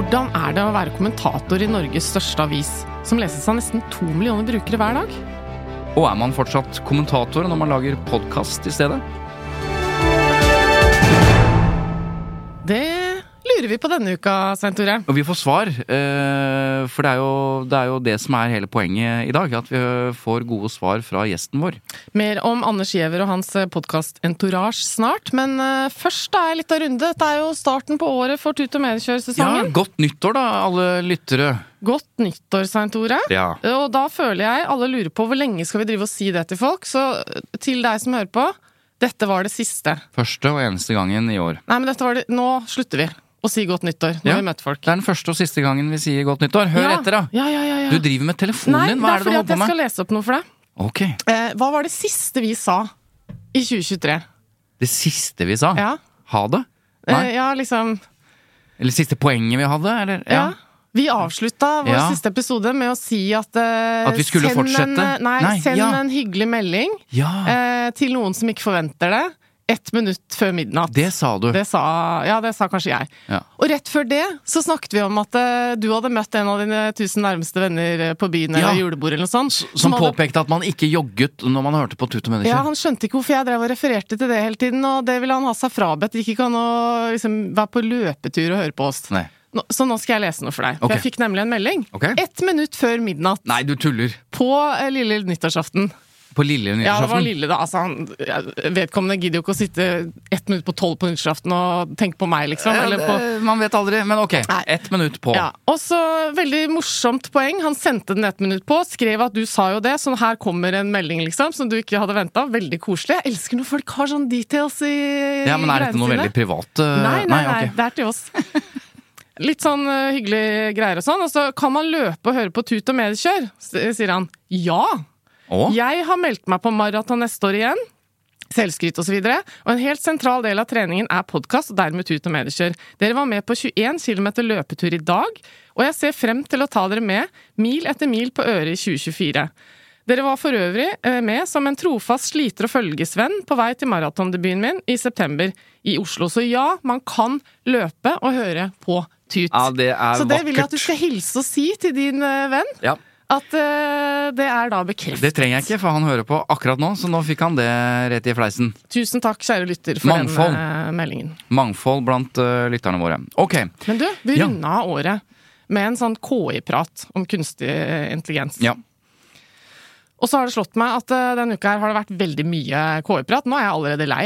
Hvordan er det å være kommentator i Norges største avis, som leses av nesten to millioner brukere hver dag? Og er man fortsatt kommentator når man lager podkast i stedet? Det lurer vi på denne uka, Svein Tore. Og vi får svar, eh, for det er, jo, det er jo det som er hele poenget i dag. At vi får gode svar fra gjesten vår. Mer om Anders Giæver og hans podkast Entourage snart, men eh, først er jeg litt av runde. Dette er jo starten på året for Tut og Ja. Godt nyttår, da, alle lyttere. Godt nyttår, Svein Tore. Ja. Og da føler jeg alle lurer på hvor lenge skal vi drive og si det til folk. Så eh, til deg som hører på, dette var det siste. Første og eneste gangen i år. Nei, men dette var det Nå slutter vi å si godt nyttår. Nå Ja. vi møtt folk. Det er den første og siste gangen vi sier godt nyttår. Hør Ja. etter, da! Ja, ja, ja, ja. Du driver med telefonen Nei, din. det Hva er Nei, det du fordi holder at på jeg skal lese opp noe for deg. Ok. Eh, hva var det siste vi sa i 2023? Det siste vi sa. Ja, Ha det? Eh, ja liksom Eller siste poenget vi hadde? Eller? Ja. Vi avslutta vår Ja. siste episode med å si at uh, At vi skulle fortsette? En, nei, Nei, send ja. en hyggelig melding Ja, uh, til noen som ikke forventer det. Ett minutt før midnatt. det sa du. Det sa, ja, det sa kanskje jeg. Ja. Og rett før det så snakket vi om at eh, du hadde møtt en av dine tusen nærmeste venner eh, på byen Ja. eller julebord eller noe sånt. Som hadde- påpekte at man ikke jogget når man hørte på Tut og Mennesker. Ja, Han skjønte ikke hvorfor jeg drev og refererte til det hele tiden, og det ville han ha seg frabedt. Det gikk ikke an å liksom, være på løpetur og høre på oss. Nei. Nå, så nå skal jeg lese noe for deg. For okay. jeg fikk nemlig en melding. Okay. Ett minutt før midnatt Nei, du tuller. på eh, lille nyttårsaften. På lille Ja, det var lille, da. Altså, han, vedkommende gidder jo ikke å sitte ett minutt på tolv på nyttårsaften og tenke på meg, liksom. Ja, Eller på Man vet aldri, men ok. Nei. Ett minutt på. Ja, og så veldig morsomt poeng. Han sendte den ett minutt på, skrev at du sa jo det, så her kommer en melding, liksom, som du ikke hadde venta. Veldig koselig. Jeg elsker når folk har sånne details i Ja, men er dette noe sine. veldig privat? Nei, Nei, nei, nei, ok. det er til oss. Litt sånn uh, hyggelige greier og sånn. Og så kan man løpe og høre på Tut og mediekjør, sier han. Ja! Å? Jeg har meldt meg på maraton neste år igjen. Selvskryt osv. Og, så og en helt sentral del av treningen er podkast, og dermed Tut og mediekjør. Dere var med på 21 km løpetur i dag, og jeg ser frem til å ta dere med mil etter mil på øret i 2024. Dere var for øvrig eh, med som en trofast sliter- og følgesvenn på vei til maratondebuten min i september i Oslo. Så ja, man kan løpe og høre på Tut. Ja, det er Så det vil jeg at du skal hilse og si til din eh, venn. Ja. At uh, det er da bekreftet. Det trenger jeg ikke, for han hører på akkurat nå, så nå fikk han det rett i fleisen. Tusen takk, kjære lytter, for Mangfold. den uh, meldingen. Mangfold blant uh, lytterne våre. Ok. Men du, vi Ja. runda året med en sånn KI-prat om kunstig intelligens. Ja. Og så har det slått meg at eh, denne uka her har det vært veldig mye KI-prat. Nå er jeg allerede lei.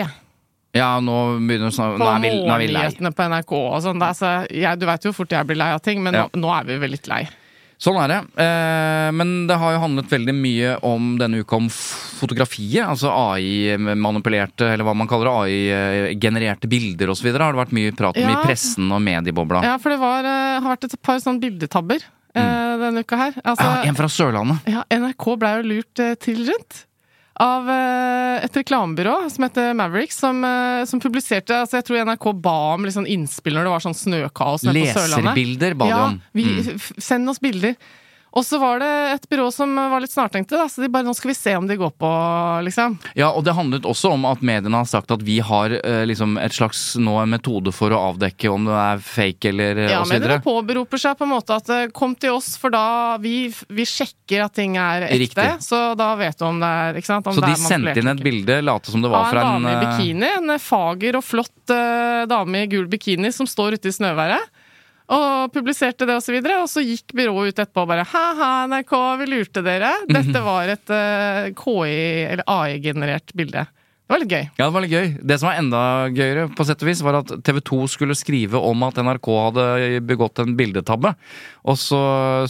Ja, nå begynner vi snart På Nå er vi, nå er vi lei. morgennyhetene på NRK og sånn. Det så, jeg, du veit jo hvor fort jeg blir lei av ting, men Ja. nå, nå er vi vel litt lei. Sånn er det. Eh, men det har jo handlet veldig mye om denne uka om fotografiet. Altså AI-manipulerte, eller hva man kaller det, AI-genererte bilder osv. Har det vært mye prat om Ja. i pressen og mediebobla. Ja, for det var, eh, har vært et par sånne bildetabber mm. denne uka her. Altså. Ja, en fra Sørlandet. Ja, NRK ble jo lurt eh, til rundt av eh, et reklamebyrå som heter Mavericks, som, eh, som publiserte altså Jeg tror NRK ba om sånn innspill når det var sånn snøkaos nede på Sørlandet. Leserbilder ba de ja, om. Vi, Mm. Send oss bilder. Og så var det et byrå som var litt snartenkte, da, så de bare 'nå skal vi se om de går på', liksom. Ja, og det handlet også om at mediene har sagt at vi har eh, liksom et slags nå en metode for å avdekke om det er fake eller eh, Ja, osv. videre. mediene påberoper seg på en måte at eh, 'kom til oss', for da vi, vi sjekker at ting er ekte. Riktig. Så da vet du om det er ikke sant? Om Så det de sendte inn et bilde, late som det var fra en dame i eh, bikini. En fager og flott eh, dame i gul bikini som står ute i snøværet. Og publiserte det, og så videre. Og så gikk byrået ut etterpå og bare ha-ha, NRK, vi lurte dere. Dette var et uh, KI- eller AI-generert bilde. Det var litt gøy. Ja, det var litt gøy. Det som var enda gøyere, på sett og vis, var at TV 2 skulle skrive om at NRK hadde begått en bildetabbe. Og så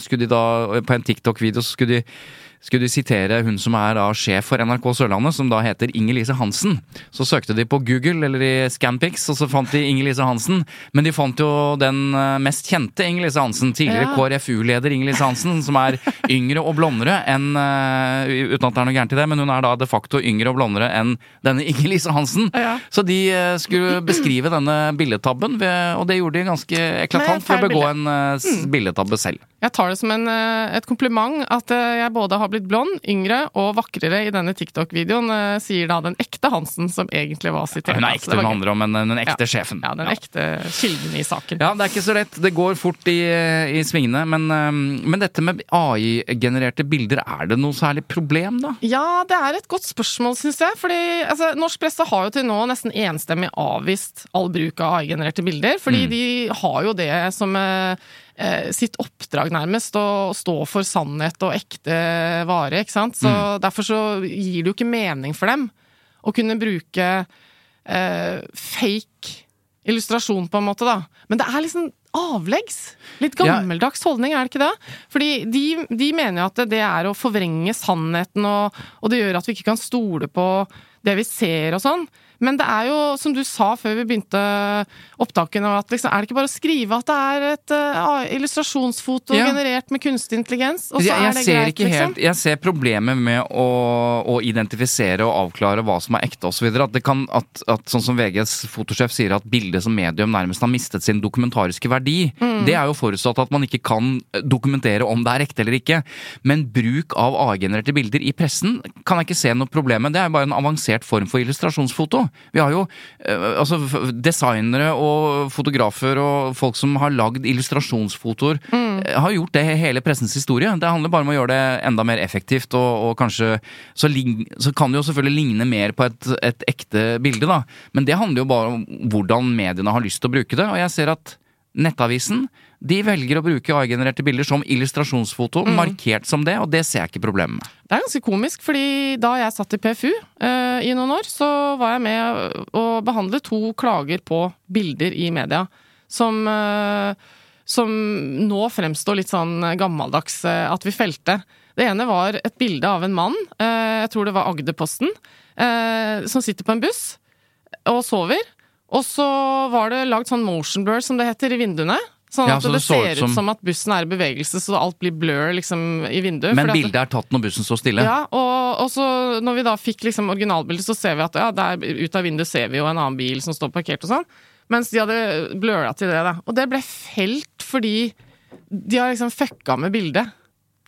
skulle de da, på en TikTok-video, så skulle de skulle de sitere hun som er da sjef for NRK Sørlandet, som da heter Inger-Lise Hansen. Så søkte de på Google eller i Scanpix, og så fant de Inger-Lise Hansen. Men de fant jo den eh, mest kjente Inger-Lise Hansen, tidligere Ja. KrFU-leder Inger-Lise Hansen, som er yngre og blondere enn eh, Uten at det er noe gærent i det, men hun er da de facto yngre og blondere enn denne Inger-Lise Hansen. Ja. Så de eh, skulle beskrive denne bildetabben, og det gjorde de ganske eklatant for å begå en eh, bildetabbe selv. Jeg tar det som en, et kompliment at jeg både har blitt blond, yngre og vakrere i denne TikTok-videoen, eh, sier da den ekte Hansen som egentlig var sitert. Hun er ekte det var hun handler om, men den ekte Ja. sjefen. Ja, den ekte kilden i saken. Ja, det er ikke så lett. Det går fort i, i svingene. Men, eh, men dette med AI-genererte bilder, er det noe særlig problem, da? Ja, det er et godt spørsmål, syns jeg. Fordi altså, norsk presse har jo til nå nesten enstemmig avvist all bruk av AI-genererte bilder. Fordi de har jo det som eh, sitt oppdrag, nærmest, å stå for sannhet og ekte vare, ikke sant. Så derfor så gir det jo ikke mening for dem å kunne bruke eh, fake illustrasjon, på en måte, da. Men det er liksom avleggs. Litt gammeldags holdning, er det ikke det? Fordi de, de mener jo at det er å forvrenge sannheten, og, og det gjør at vi ikke kan stole på det vi ser og sånn. Men det er jo, som du sa før vi begynte opptakene, at liksom, er det ikke bare å skrive at det er et uh, illustrasjonsfoto Ja. generert med kunstig intelligens, og så jeg, er det ser greit, ikke liksom? helt Jeg ser problemet med å, å identifisere og avklare hva som er ekte osv. At, det kan- at, at sånn som VGs fotosjef sier at bildet som medium nærmest har mistet sin dokumentariske verdi. Mm. Det er jo forutsatt at man ikke kan dokumentere om det er ekte eller ikke. Men bruk av AI-genererte bilder i pressen kan jeg ikke se noe problem med. Det er bare en avansert form for illustrasjonsfoto. Vi har jo eh, altså, designere og fotografer og folk som har lagd illustrasjonsfotoer, mm. har gjort det hele pressens historie. Det handler bare om å gjøre det enda mer effektivt, og, og kanskje så, så kan det jo selvfølgelig ligne mer på et, et ekte bilde, da. Men det handler jo bare om hvordan mediene har lyst til å bruke det, og jeg ser at Nettavisen de velger å bruke AI-genererte bilder som illustrasjonsfoto, markert som det, og det ser jeg ikke problemet med. Det er ganske komisk, fordi da jeg satt i PFU eh, i noen år, så var jeg med å behandle to klager på bilder i media som, eh, som nå fremstår litt sånn gammeldags eh, at vi felte. Det ene var et bilde av en mann, eh, jeg tror det var Agderposten, eh, som sitter på en buss og sover. Og så var det lagd sånn motion blur, som det heter, i vinduene. Sånn Ja, at så det, det ser ut som- som at bussen er i bevegelse, så alt blir blur liksom i vinduet. Men bildet er tatt når bussen står stille. ja, og, og så når vi da fikk liksom originalbildet, så ser vi at ja, der ut av vinduet ser vi jo en annen bil som står parkert og sånn. Mens de hadde bløra til det, da. Og det ble felt fordi de har liksom fucka med bildet.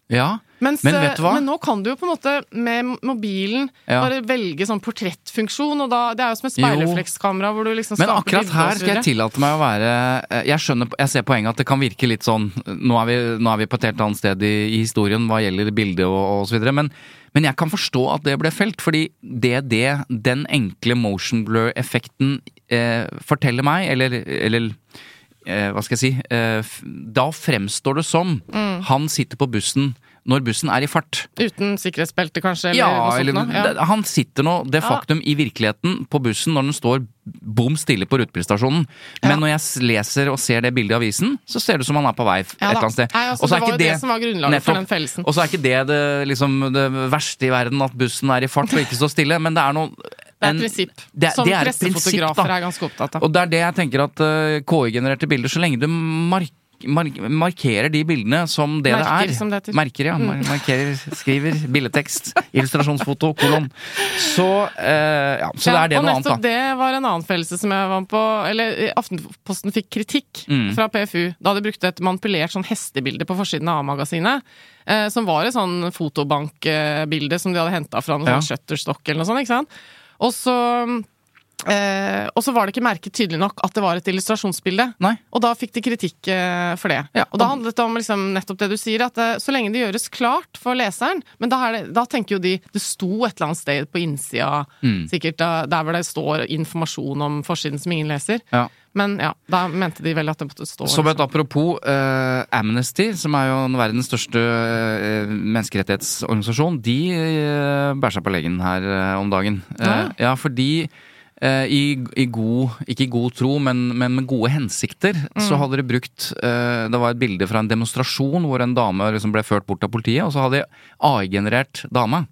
Ja. Mens, Men vet du hva? men nå kan du jo på en måte med mobilen Ja. bare velge sånn portrettfunksjon, og da Det er jo som et speilreflekskamera hvor du liksom Men akkurat her skal jeg tillate meg å være eh, Jeg skjønner, jeg ser poenget at det kan virke litt sånn Nå er vi, nå er vi på et helt annet sted i, i historien hva gjelder bildet og, og så videre, men, men jeg kan forstå at det ble felt, fordi det det den enkle motion blur-effekten eh, forteller meg, eller, eller eh, hva skal jeg si eh, Da fremstår det som Mm. han sitter på bussen når bussen er i fart. Uten sikkerhetsbelte, kanskje? Eller Ja, eller. Ja. Han sitter nå de facto, factum i virkeligheten på bussen når den står bom stille på rutebilstasjonen. Men Ja. når jeg leser og ser det bildet i avisen, så ser det ut som han er på vei et eller annet sted. Nei, altså, det var jo det som var grunnlaget for den fellelsen. Og så er ikke det det, liksom, det verste i verden at bussen er i fart og ikke står stille, men det er noe Det er et prinsipp det- som det er et prinsipp, pressefotografer er ganske opptatt av. Og det er det jeg tenker at uh, KI-genererte bilder, så lenge du mark mark markerer de bildene som det Merker, det er. som det. Merker, ja. Mm. markerer, skriver, billedtekst, illustrasjonsfoto, kolon. Så, eh, ja, så det er det noe annet, nettopp da. det var en annen fellelse som jeg var på Eller eh, Aftenposten fikk kritikk Mm. fra PFU da de brukte et manipulert sånn hestebilde på forsiden av A-magasinet. Eh, som var et sånn fotobankbilde som de hadde henta fra noen Ja. sånn shutterstock eller noe sånt. ikke sant? Og så Eh, og så var det ikke merket tydelig nok at det var et illustrasjonsbilde. Nei. Og da fikk de kritikk eh, for det. Ja, og da handlet det om liksom, nettopp det du sier, at eh, så lenge det gjøres klart for leseren Men da, det, da tenker jo de Det sto et eller annet sted på innsida, Mm. sikkert da, der hvor det står informasjon om forsiden som ingen leser. Ja. Men ja, da mente de vel at det måtte stå Som et liksom. apropos eh, Amnesty, som er jo verdens største eh, menneskerettighetsorganisasjon, de eh, bærer seg på leggen her eh, om dagen. Eh, Ja. ja, fordi i, i god Ikke i god tro, men, men med gode hensikter, så hadde de brukt eh, Det var et bilde fra en demonstrasjon hvor en dame liksom ble ført bort av politiet, og så hadde de AI-generert dame.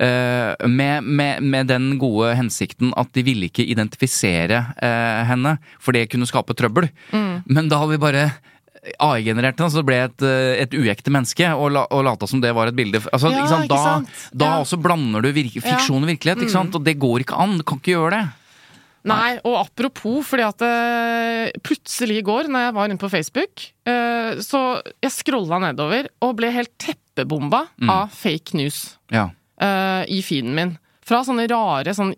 Eh, med, med, med den gode hensikten at de ville ikke identifisere eh, henne, for det kunne skape trøbbel. Men da hadde vi bare AI-generert den, så ble et, eh, et uekte menneske, og, la, og lata som det var et bilde. Altså, Ja, ikke sant? ikke Da, sant? da Ja. også blander du virke, fiksjon og virkelighet, ikke sant? og det går ikke an. Du kan ikke gjøre det. Nei, og apropos, fordi at eh, plutselig i går, når jeg var inne på Facebook, eh, så jeg scrolla nedover og ble helt teppebomba Mm. av fake news. Ja. i feeden min. Fra sånne rare sånn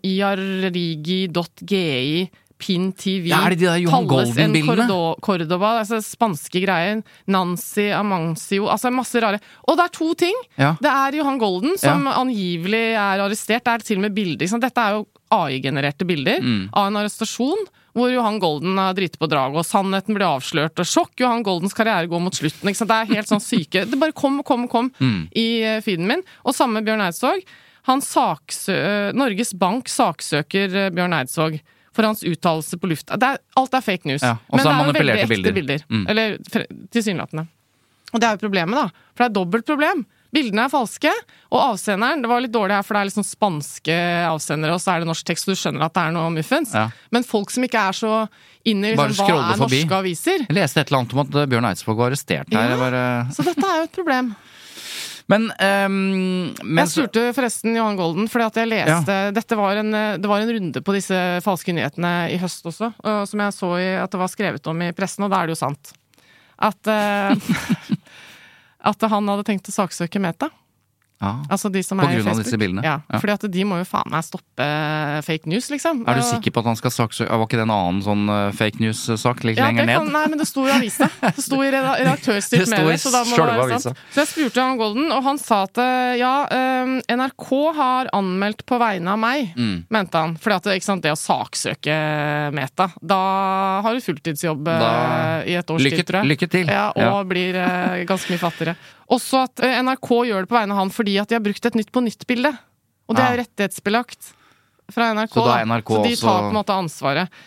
iarrigi.gi, PinTV Ja, er det de der Johan Talles en Golden-bildene? Cordoba, altså spanske greier. Nancy Amancio Altså masse rare. Og det er to ting! Ja. Det er Johan Golden, som angivelig er arrestert. Det er til og med bilder. Liksom. Dette er jo AI-genererte bilder Mm. av en arrestasjon. Hvor Johan Golden har driti på draget, og sannheten blir avslørt. Og sjokk! Johan Goldens karriere går mot slutten. ikke sant? Det er helt sånn syke Det bare kom, kom, kom Mm. i eh, feeden min. Og samme Bjørn Eidsvåg. Han saksø Norges Bank saksøker eh, Bjørn Eidsvåg for hans uttalelse på lufta. Er, alt er fake news. Ja, så Men det er jo veldig ekte bilder. bilder. Mm. Eller tilsynelatende. Og det er jo problemet, da. For det er dobbelt problem. Bildene er falske, og avsenderen Det var litt dårlig her, for det er liksom spanske avsendere, og så er det norsk tekst, og du skjønner at det er noe muffens. Ja. Men folk som ikke er så inne i liksom, hva er forbi. norske aviser Jeg leste et eller annet om at eh, Bjørn Eidsvåg var arrestert her. Ja. Bare... Så dette er jo et problem. Men, um, men Jeg spurte forresten Johan Golden, fordi at jeg leste Dette var en, det var en runde på disse falske nyhetene i høst også, og som jeg så i, at det var skrevet om i pressen, og da er det jo sant. At uh, At han hadde tenkt å saksøke Meta. Ja. Altså de som På er grunn av disse bildene? Ja, Ja. fordi at de må jo faen meg stoppe fake news, liksom. Er du sikker på at han skal saksøke Var ikke det en annen sånn eh, fake news-sak litt Ja, lenger ned? kan, nei, men det sto i avisa. Det sto i redaktørstyrt medie. Så, da må det være sant. så jeg spurte han Golden, og han sa at eh, ja, eh, NRK har anmeldt på vegne av meg, Mm. mente han. Fordi at ikke sant, det å saksøke Meta, da har du fulltidsjobb eh, Da- i et års tid, tror jeg. lykke til! Ja, og blir eh, ganske mye fattigere. Også at eh, NRK gjør det på vegne av han fordi at de har brukt et Nytt på nytt-bilde. Og det er jo rettighetsbelagt fra NRK. Så da er. NRK så de tar på en måte ansvaret.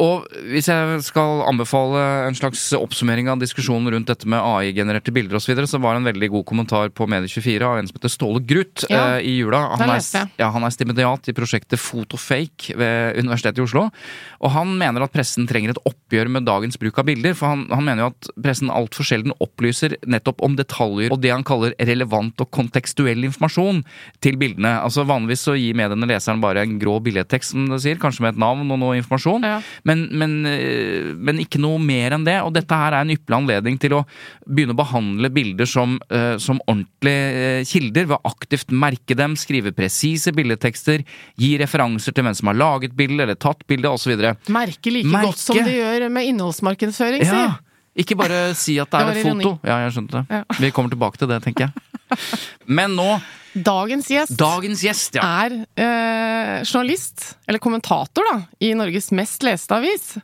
Og hvis jeg skal anbefale en slags oppsummering av diskusjonen rundt dette med AI-genererte bilder osv., så, videre, så var det en veldig god kommentar på Medie24 av en som heter Ståle Gruth Ja, eh, i jula. Han er, ja, han er stipendiat i prosjektet Fotofake ved Universitetet i Oslo. Og han mener at pressen trenger et oppgjør med dagens bruk av bilder. For han, han mener jo at pressen altfor sjelden opplyser nettopp om detaljer og det han kaller relevant og kontekstuell informasjon til bildene. Altså Vanligvis så gir mediene leseren bare en grå billedtekst, som det sier, kanskje med et navn og noe informasjon. Ja. Men, men, eh, men ikke noe mer enn det. Og dette her er en ypperlig anledning til å begynne å behandle bilder som, eh, som ordentlige eh, kilder, ved å aktivt merke dem, skrive presise bildetekster, gi referanser til hvem som har laget bildet eller tatt bildet osv. Merke like Merke. godt som de gjør med innholdsmarkedsføring, sier. Ja. Ikke bare si at det Det er et foto. Ja, jeg skjønte det. Ja. Vi kommer tilbake til det, tenker jeg. Men nå, Dagens gjest dagens gjest, ja. er eh, journalist, eller kommentator, da, i Norges mest leste avis.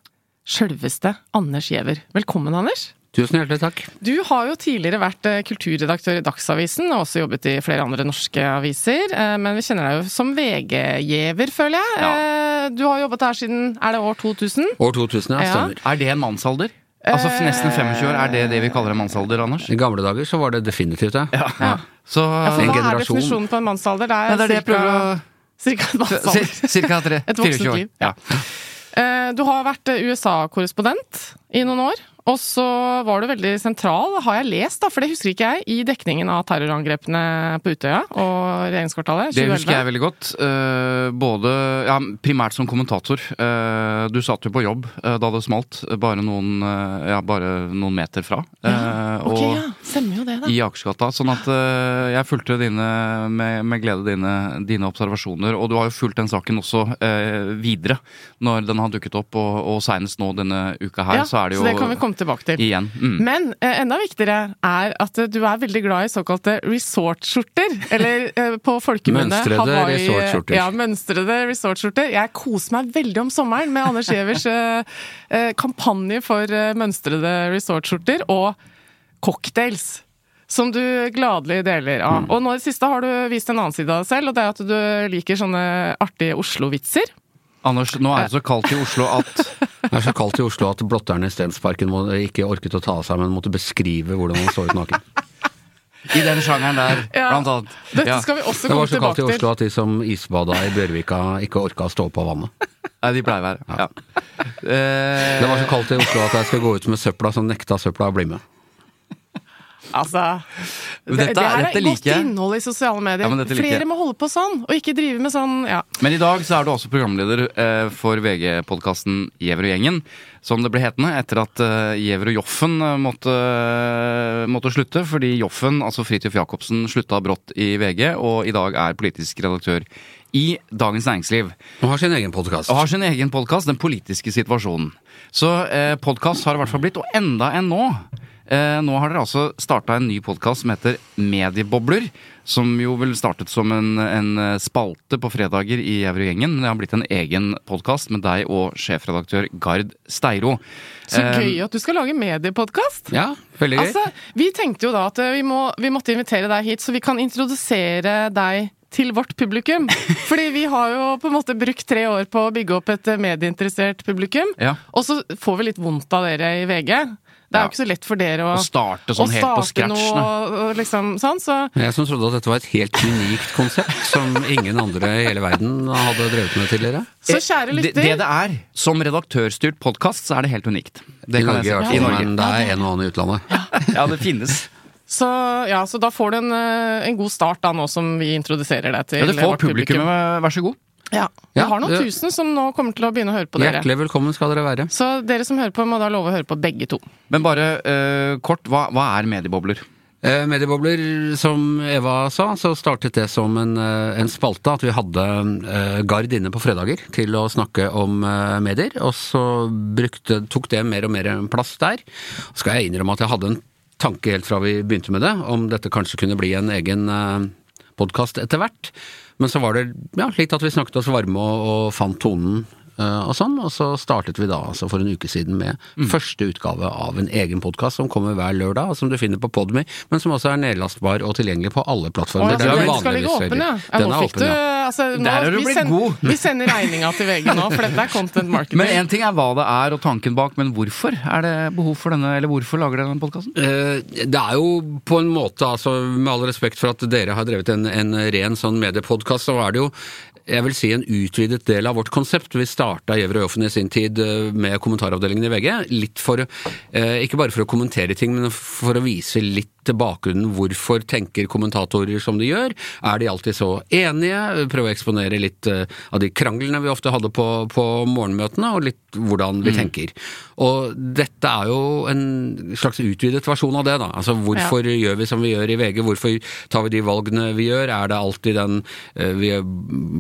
Sjølveste Anders Giæver. Velkommen, Anders. Tusen hjertelig takk. Du har jo tidligere vært eh, kulturredaktør i Dagsavisen, og også jobbet i flere andre norske aviser. eh, Men vi kjenner deg jo som VG-gjever, føler jeg. Ja. Du har jobbet her siden er det år 2000? År 2000, ja. Ja. Er det en mannsalder? Altså nesten 25 år, er det det vi kaller en mannsalder, Anders? I gamle dager så var det definitivt det. Ja. Så Ja, for En hva er definisjonen på en mannsalder? Det er, Ja, det er det cirka- Cirka en mannsalder. Cirka 3, Et voksent 24 liv. Ja. Eh, Du har vært eh, USA-korrespondent i noen år, Og så var du veldig sentral, har jeg lest, da, for det husker ikke jeg, i dekningen av terrorangrepene på Utøya og regjeringskvartalet 2011. Det husker jeg veldig godt. Eh, både ja, primært som kommentator. Eh, du satt jo på jobb eh, da det smalt, bare noen, ja, bare noen meter fra. Ja, Ok, og ja. Stemmer jo det, da. i Akersgata. Sånn at jeg fulgte dine, med, med glede dine, dine observasjoner. Og du har jo fulgt den saken også videre når den har dukket opp, og, og seinest nå denne uka her, Ja, så er det jo det kan vi komme tilbake til. igjen. Mm. Men eh, enda viktigere er at eh, du er veldig glad i såkalte resortskjorter. Eller eh, på folkemunne Hawaii- resortskjorter. Ja, mønstrede resortskjorter. Jeg koser meg veldig om sommeren med Anders Gjevers eh, eh, kampanje for eh, mønstrede resortskjorter og cocktails. Som du gladelig deler av. Mm. Og nå i det siste har du vist en annen side av deg selv, og det er at du liker sånne artige Oslo-vitser. Anders, nå er det så kaldt i Oslo at Det er så kaldt i Oslo at blotterne i Stensparken må, ikke orket å ta av seg, men måtte beskrive hvordan man så ut naken. i den sjangeren der, Ja. blant annet. Dette Ja. skal vi også Det komme var så kaldt i Oslo at de som isbada i Bjørvika ikke orka å stå på vannet. Nei, de pleier å være. Ja. Eh, Det var så kaldt i Oslo at jeg skulle gå ut med søpla, så nekta søpla å bli med. Altså, det, dette- det her dette er liker godt jeg. innhold i sosiale medier. Ja, dette Flere like. må holde på sånn, og ikke drive med sånn ja. Men i dag så er du også programleder eh, for VG-podkasten Gjever og gjengen, som det ble hetende etter at uh, Giæver og Joffen eh, måtte, måtte slutte, fordi Joffen, altså Fridtjof Jacobsen, slutta brått i VG, og i dag er politisk redaktør i Dagens Næringsliv. Og har sin egen podkast. Og har sin egen podkast, Den politiske situasjonen. Så eh, podkast har det i hvert fall blitt, og enda enn nå. Eh, nå har dere altså starta en ny podkast som heter Mediebobler. Som jo vel startet som en, en spalte på fredager i Eurogjengen. Men det har blitt en egen podkast med deg og sjefredaktør Gard Steiro. Så Eh, gøy at du skal lage mediepodkast! Ja, veldig gøy. Altså, vi tenkte jo da at eh, vi, må, vi måtte invitere deg hit, så vi kan introdusere deg til vårt publikum. Fordi vi har jo på en måte brukt tre år på å bygge opp et eh, medieinteressert publikum. Ja. Og så får vi litt vondt av dere i VG. Det er Ja. jo ikke så lett for dere å, Å starte sånn å helt på scratch. noe liksom sånn, så Jeg som trodde at dette var et helt unikt konsept som ingen andre i hele verden hadde drevet med tidligere. Så kjære lytter. Det, det det er, som redaktørstyrt podkast, så er det helt unikt. Det I kan Norge jeg si. I Norge. men det er en og annen i utlandet. Ja, det finnes. Så, ja, så da får du en, eh, en god start da, nå som vi introduserer deg til Ja, det får vårt publikum. publikummet, vær så god. Ja. Vi Ja, har noen det- tusen som nå kommer til å begynne å høre på dere. Hjertelig velkommen skal dere være. Så dere som hører på, må da love å høre på begge to. Men bare uh, kort, hva, hva er mediebobler? Eh, mediebobler, som Eva sa, så startet det som en, eh, en spalte at vi hadde eh, Gard inne på fredager til å snakke om eh, medier, og så brukte, tok det mer og mer plass der. Så skal jeg innrømme at jeg hadde en tanke helt fra vi begynte med det, om dette kanskje kunne bli en egen eh, podkast etter hvert. Men så var det ja, litt at vi snakket oss varme og, og fant tonen og sånn, og så startet vi da altså for en uke siden med første utgave av en egen podkast som kommer hver lørdag, og som du finner på Podme, men som også er nedlastbar og tilgjengelig på alle plattformer. plattformer. ja, den skal ligge åpen, ja. Den er åpen, du ja. altså, nå, Der er du vi blitt send- god. Vi sender regninga til VG nå, for dette er content marketing. Men én ting er hva det er og tanken bak, men hvorfor er det behov for denne, eller hvorfor lager dere denne podkasten? Eh, Det er jo på en måte, altså med all respekt for at dere har drevet en, en ren sånn mediepodkast, så er det jo jeg vil si en utvidet del av vårt konsept. Vi starta Gjever og Joffen i sin tid eh, med kommentaravdelingen i VG. Litt for, eh, ikke bare for å kommentere ting, men for å vise litt til bakgrunnen. Hvorfor tenker kommentatorer som de gjør? Er de alltid så enige? Prøve å eksponere litt eh, av de kranglene vi ofte hadde på, på morgenmøtene, og litt hvordan vi tenker. Og dette er jo en slags utvidet versjon av det, da. Altså hvorfor gjør vi som vi gjør i VG? Hvorfor tar vi de valgene vi gjør? Er det alltid den eh, Vi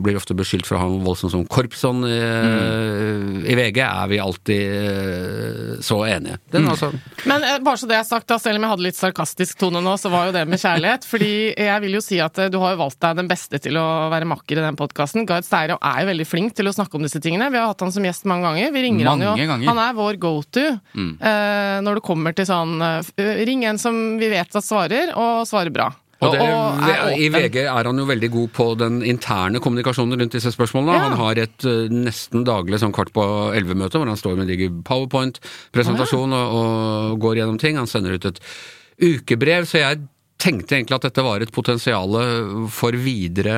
blir ofte beskyldt for å ha en voldsom sånn korpsånd i, i VG. Er vi alltid eh, så enige? Den, altså, Men eh, bare så det er sagt, da, selv om jeg hadde litt sarkastisk tone nå, så var jo det med kjærlighet. Fordi jeg vil jo si at eh, du har jo valgt deg den beste til å være makker i den podkasten. Gard Steiro er jo veldig flink til å snakke om disse tingene. Vi har hatt han som gjest mange ganger. Vi ringer Mange han jo. ganger. Han er vår go to eh, når det kommer til sånn eh, Ring en som vi vet at svarer, og svarer bra. Og det, I. VG er han jo veldig god på den interne kommunikasjonen rundt disse spørsmålene. Ja. Han har et uh, nesten daglig sånn kvart på elleve-møte hvor han står med en diger powerpoint-presentasjon og, og går gjennom ting. Han sender ut et ukebrev, så jeg tenkte egentlig at dette var et potensial for videre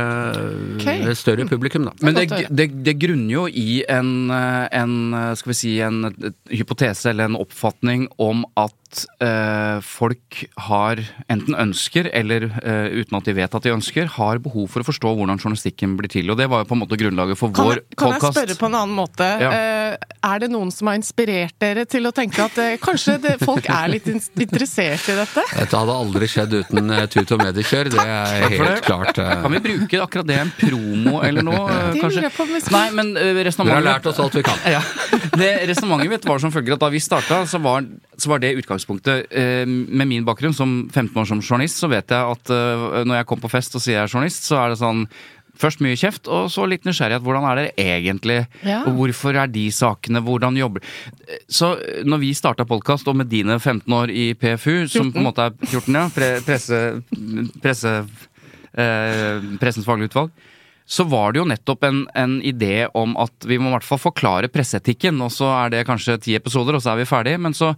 Ok. eh, større publikum, da. Men Det det, det, det grunner jo i en, eh, en eh, skal vi si, en hypotese eller en oppfatning om at eh, folk har enten ønsker, eller eh, uten at de vet at de ønsker, har behov for å forstå hvordan journalistikken blir til. Og det var jo på en måte grunnlaget for Kan, vår podkast. kan jeg spørre på en annen måte? Ja. Eh, er det noen som har inspirert dere til å tenke at eh, kanskje det, folk er litt in interessert i dette? Dette hadde aldri skjedd uten eh, Tut og mediekjør, det er Takk helt det. klart. eh. Kan vi bruke akkurat det en promo eller noe? eh, Det kanskje? jeg på Nei, men resonnementet Vi har lært oss alt vi kan. Ja. Det Resonnementet mitt var som følger at da vi starta, så var, så var det utgangspunktet. Eh, med min bakgrunn som 15 år som journalist, så vet jeg at eh, når jeg kommer på fest og sier jeg er journalist, så er det sånn Først mye kjeft, og så litt nysgjerrighet. Hvordan er det egentlig? Ja. Og hvorfor er de sakene? Hvordan jobber Så eh, når vi starta podkast, og med dine 15 år i PFU, som på en måte er 14, ja, pre presse, presse eh, Pressens faglige utvalg, så var det jo nettopp en, en idé om at vi må i hvert fall forklare presseetikken, og så er det kanskje ti episoder, og så er vi ferdige. Men så,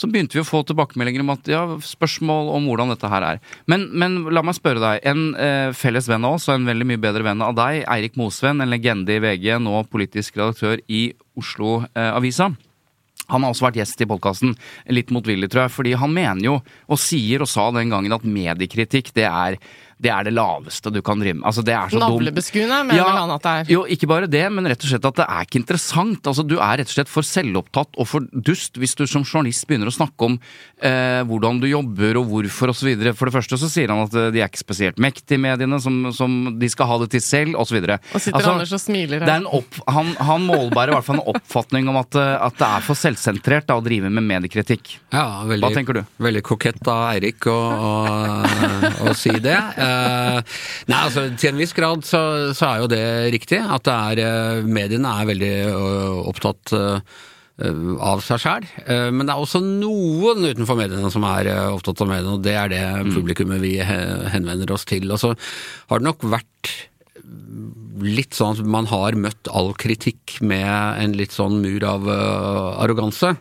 så begynte vi å få tilbakemeldinger om at ja, spørsmål om hvordan dette her er. Men, men la meg spørre deg. En eh, felles venn av oss, og en veldig mye bedre venn av deg, Eirik Mosven, en legende i VG, nå politisk redaktør i Oslo-avisa. Han har også vært gjest i podkasten, litt motvillig, tror jeg. Fordi han mener jo, og sier og sa den gangen, at mediekritikk, det er det, er det laveste du kan drive med. Altså, det er så dumt. Navlebeskuende, mener ja, han at det er. Jo, ikke bare det, men rett og slett at det er ikke interessant. Altså, du er rett og slett for selvopptatt og for dust hvis du som journalist begynner å snakke om eh, hvordan du jobber og hvorfor osv. For det første så sier han at eh, de er ikke spesielt mektige, mediene, som, som de skal ha det til selv, osv. Og sitter Anders og smiler her. er opp, han, han målbærer i hvert fall en oppfatning om at, eh, at det er for selvsentrert da, å drive med mediekritikk. Ja, veldig, Hva tenker du? Veldig kokett av Eirik å, å, å si det. Eh, nei, altså Til en viss grad så, så er jo det riktig. At det er, eh, mediene er veldig eh, opptatt av seg sjæl. Men det er også noen utenfor mediene som er opptatt av mediene, og det er det publikummet vi henvender oss til. Og så har det nok vært litt sånn at man har møtt all kritikk med en litt sånn mur av arroganse.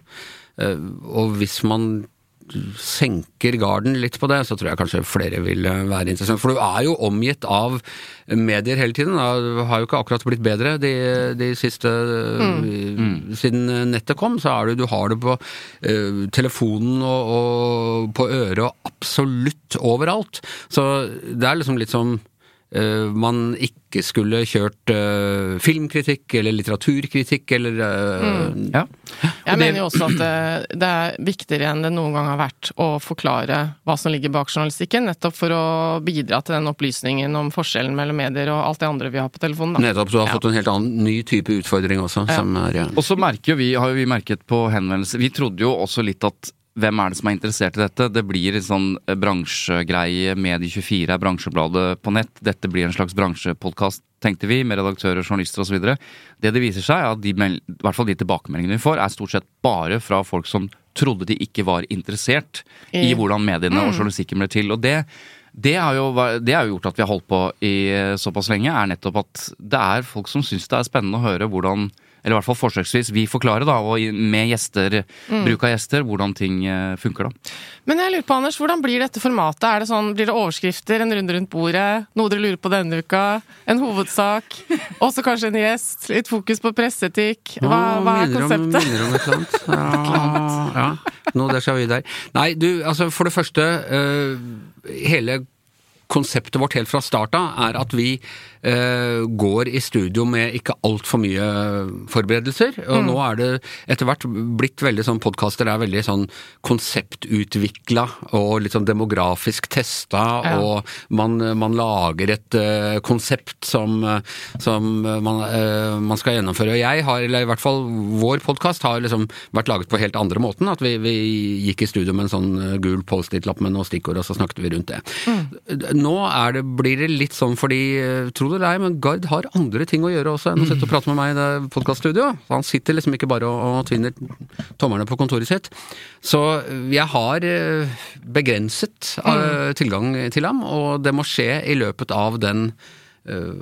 Og hvis man senker garden litt på det, så tror jeg kanskje flere vil eh, være interessant. For du er jo omgitt av medier hele tiden. Det har jo ikke akkurat blitt bedre de, de siste Siden nettet kom, så er du, du har det på uh, telefonen og, og på øret og absolutt overalt. Så det er liksom litt som eh, man ikke skulle kjørt eh, filmkritikk eller litteraturkritikk eller mm. Ja. Jeg mener jo også at det, det er viktigere enn det noen gang har vært å forklare hva som ligger bak journalistikken, nettopp for å bidra til den opplysningen om forskjellen mellom medier og alt det andre vi har på telefonen. Da. Nettopp, så du har Ja. fått en helt annen ny type utfordring også, som er ja. Og så merker jo vi, har jo vi merket på henvendelser Vi trodde jo også litt at hvem er det som er interessert i dette? Det blir en sånn eh, bransjegreie. Medie24 er bransjebladet på nett. Dette blir en slags bransjepodkast, tenkte vi, med redaktører, journalister osv. Det det viser seg, er at de, i hvert fall de tilbakemeldingene vi får, er stort sett bare fra folk som trodde de ikke var interessert i hvordan mediene og journalistikken ble til. Og det det har, jo, det har jo gjort at vi har holdt på i eh, såpass lenge, er nettopp at det er folk som syns det er spennende å høre hvordan eller i hvert fall forsøksvis vi forklarer, da, og med gjester, bruk av gjester, hvordan ting eh, funker, da. Men jeg lurer på, Anders, hvordan blir dette formatet? Er det sånn, Blir det overskrifter, en runde rundt bordet, noe dere lurer på denne uka, en hovedsak, og så kanskje en gjest, litt fokus på presseetikk? Hva, hva er minner om- konseptet? Minner om et eller annet. Ja, ja. der skal vi der. Nei, du, altså for det første eh, Hele konseptet vårt helt fra starta er at vi går i studio med ikke altfor mye forberedelser. Og nå er det etter hvert blitt veldig sånn Podkaster er veldig sånn konseptutvikla og litt sånn demografisk testa, Ja. og man, man lager et eh, konsept som, eh, som man, eh, man skal gjennomføre. Og jeg har, eller i hvert fall vår podkast har liksom vært laget på helt andre måten. At vi, vi gikk i studio med en sånn eh, gul Post-It-lapp med noen stikkord, og så snakket vi rundt det. Nå er det, blir det litt sånn fordi, eh, tro det eller ei, men Gard har andre ting å gjøre også enn å sitte og prate med meg i det podkaststudioet. Han sitter liksom ikke bare og, og tvinner tommerne på kontoret sitt. Så jeg har eh, begrenset eh, tilgang til ham, og det må skje i løpet av den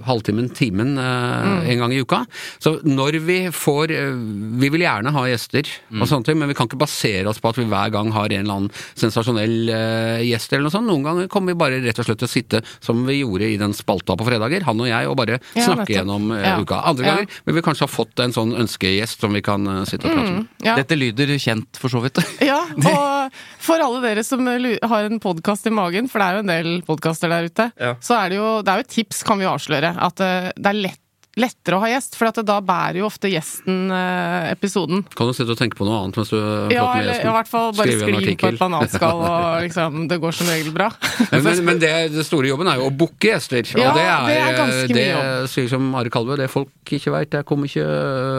halvtimen, timen mm. en gang i uka. Så når vi får eh, Vi vil gjerne ha gjester, og sånne ting, men vi kan ikke basere oss på at vi hver gang har en eller annen sensasjonell eh, gjest eller noe sånt. Noen ganger kommer vi bare rett og slett til å sitte som vi gjorde i den spalta på fredager, han og jeg, og bare Ja, snakke gjennom eh, Ja. uka. Andre Ja. ganger vil vi kanskje ha fått en sånn ønskegjest som vi kan eh, sitte og prate med. Ja. Dette lyder kjent, for så vidt. Ja, og for alle dere som har en podkast i magen, for det er jo en del podkaster der ute, Ja. så er det jo det er jo tips, kan vi jo avsløre, at eh, det er lett, lettere å ha gjest, for at da bærer jo ofte gjesten eh, episoden. Kan du sitte og tenke på noe annet mens du prater Ja, med gjesten? Ja, i hvert fall bare skriv skli på et bananskall, og liksom, det går som regel bra. Men, men, men det, det store jobben er jo å booke gjester. Ja, det er, det er ganske mye det jobb. sier som Ari Kalve, det folk ikke veit, det kommer ikke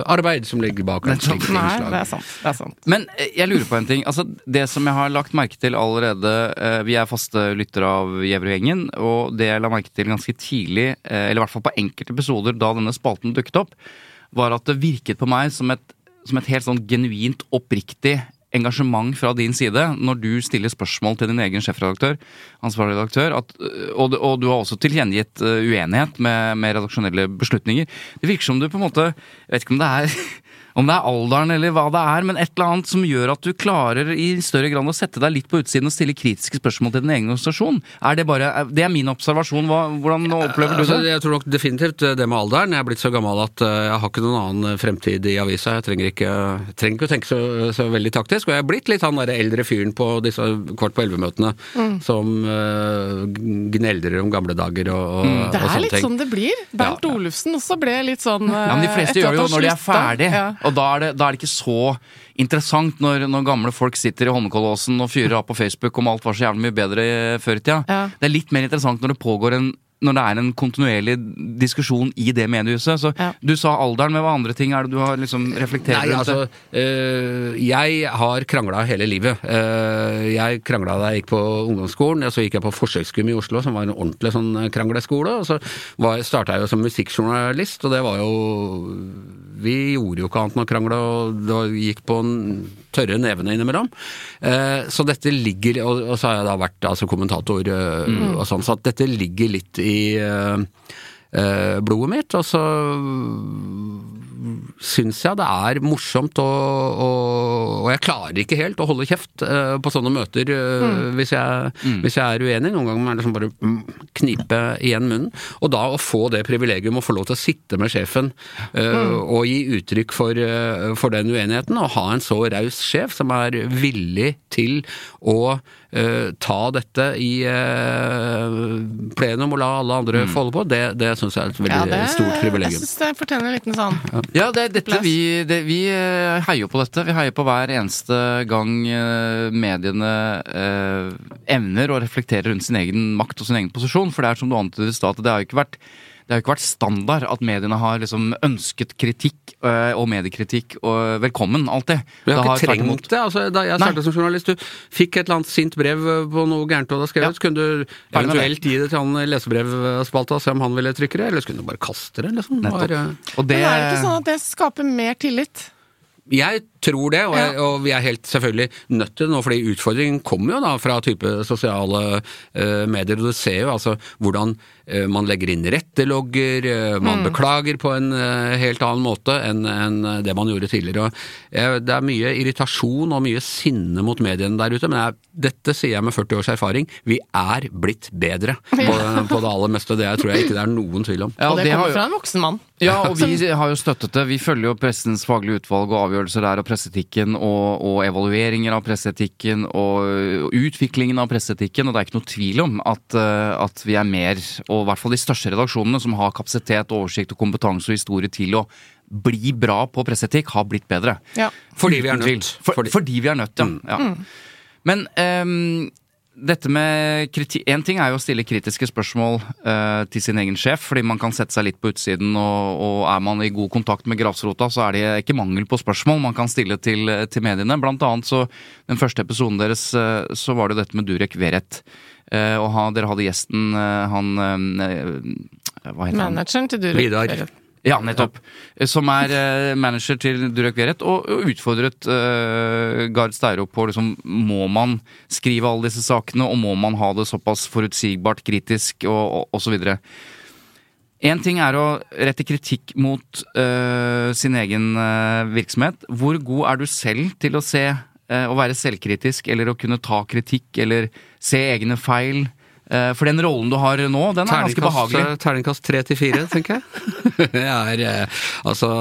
arbeid som ligger bak En slik Nei, det er sant. Det er sant. Men eh, jeg lurer på en ting. Altså, det som jeg har lagt merke til allerede eh, Vi er faste lyttere av Gjevrud-gjengen, og det jeg la merke til ganske tidlig, eh, eller i hvert fall på enkelte episoder da denne spalten dukket opp, var at det virket på meg som et, som et helt sånn genuint oppriktig engasjement fra din side når du stiller spørsmål til din egen sjefredaktør, ansvarlig redaktør, at, øh, og, og du har også tilkjennegitt øh, uenighet med, med redaksjonelle beslutninger. Det virker som du på en måte Jeg vet ikke om det er om det er alderen eller hva det er, men et eller annet som gjør at du klarer i større grad å sette deg litt på utsiden og stille kritiske spørsmål til din egen organisasjon. Er det bare Det er min observasjon. Hva, hvordan opplever du Altså, det? jeg tror nok definitivt det med alderen. Jeg er blitt så gammel at eh, jeg har ikke noen annen fremtid i avisa. Jeg trenger ikke, trenger ikke å tenke så, så veldig taktisk. Og jeg er blitt litt han derre eldre fyren på disse kvart på elleve-møtene som uh, gneldrer om gamle dager og, og, Mm. Det er litt ting. sånn det blir. Bernt Olufsen også ble litt sånn Ja, men De fleste gjør jo når de er ferdig, og da er, det, da er det ikke så interessant når, når gamle folk sitter i Holmenkollåsen og fyrer av på Facebook om alt var så jævlig mye bedre før i tida. Ja. Det er litt mer interessant når det pågår en når det er en kontinuerlig diskusjon i det mediehuset. Så Ja. Du sa alderen, men hva andre ting er det du har liksom reflektert Nei, rundt? altså, øh, jeg har krangla hele livet. Uh, jeg krangla da jeg gikk på ungdomsskolen, og så gikk jeg på forsøksgym i Oslo, som var en ordentlig sånn krangleskole. Og så starta jeg jo som musikkjournalist, og det var jo Vi gjorde jo ikke annet enn å krangle, og det var, gikk på en tørre nevene innimellom. Uh, så dette ligger Og, og så har jeg da vært altså, kommentator øh, og sånn, så at dette ligger litt i øh, eh, blodet mitt, og så syns jeg det er morsomt, og, og, og jeg klarer ikke helt å holde kjeft eh, på sånne møter mm. hvis, jeg, hvis jeg er uenig. Noen ganger må jeg liksom bare mm, knipe igjen munnen. Og da å få det privilegium å få lov til å sitte med sjefen mm. og gi uttrykk for, eh, for den uenigheten, og ha en så raus sjef som er villig til å eh, ta dette i uh, plenum og la alle andre få holde på, det, det syns jeg er et veldig Ja, det, stort jeg privilegium. syns det fortjener en liten sånn Ja, det er dette vi, det, vi eh, heier på dette. Vi heier på hver eneste gang mediene eh, evner å reflektere rundt sin egen makt og sin egen posisjon. For det er som du antydet i stad, det har jo ikke vært det har jo ikke vært standard at mediene har liksom ønsket kritikk eh, og mediekritikk og velkommen, alltid. Jeg har Det ikke trengt imot- det. altså Da jeg startet som journalist, du fikk et eller annet sint brev på noe gærent du hadde skrevet, Ja. så kunne du eventuelt gi det til han i lesebrevspalta og se om han ville trykke det, eller så kunne du bare kaste det, liksom. Det var, Og det, Men er det ikke sånn at det skaper mer tillit? Jeg tror det, og, jeg, og vi er helt selvfølgelig nødt til det nå, fordi utfordringen kommer jo da fra type sosiale uh, medier. og Du ser jo altså hvordan man legger inn rettelogger, man man beklager på en eh, helt annen måte enn det man gjorde tidligere. Eh, det er mye irritasjon og mye sinne mot mediene der ute, men jeg, dette sier jeg med 40 års erfaring. Vi er blitt bedre på, på det aller meste. Det tror jeg ikke det er noen tvil om. ja, og det, har kommer fra en voksen mann. Ja, og vi har jo støttet det. Vi følger jo pressens faglige utvalg og avgjørelser der, og presseetikken, og, og evalueringer av presseetikken, og, og utviklingen av presseetikken. Og det er ikke noe tvil om at, eh, at vi er mer, og i hvert fall de største redaksjonene som har kapasitet, oversikt og kompetanse og historie til å bli bra på presseetikk, har blitt bedre. Ja. Fordi vi er nødt. For, Fordi- fordi vi er nødt, ja. ja. Men ehm, dette med kriti En ting er jo å stille kritiske spørsmål uh, til sin egen sjef, fordi man kan sette seg litt på utsiden, og, og er man i god kontakt med grasrota, så er det ikke mangel på spørsmål man kan stille til, til mediene. Blant annet så Den første episoden deres, uh, så var det dette med Durek Verrett. Uh, og ha, dere hadde gjesten, han Hva heter han? Manageren til Durek. Vidar. Ja, nettopp. Som er eh, manager til Durek Verrett, og, og utfordret eh, Gard Steiro på liksom, må man skrive alle disse sakene, og må man ha det såpass forutsigbart, kritisk og, osv. Én så videre. En ting er å rette kritikk mot øh, sin egen øh, virksomhet. Hvor god er du selv til å se øh, å være selvkritisk, eller å kunne ta kritikk, eller se egne feil? Eh, for den rollen du har nå, den er ganske behagelig. Terningkast, terningkast tre til fire, tenker jeg. jeg, er, eh, altså,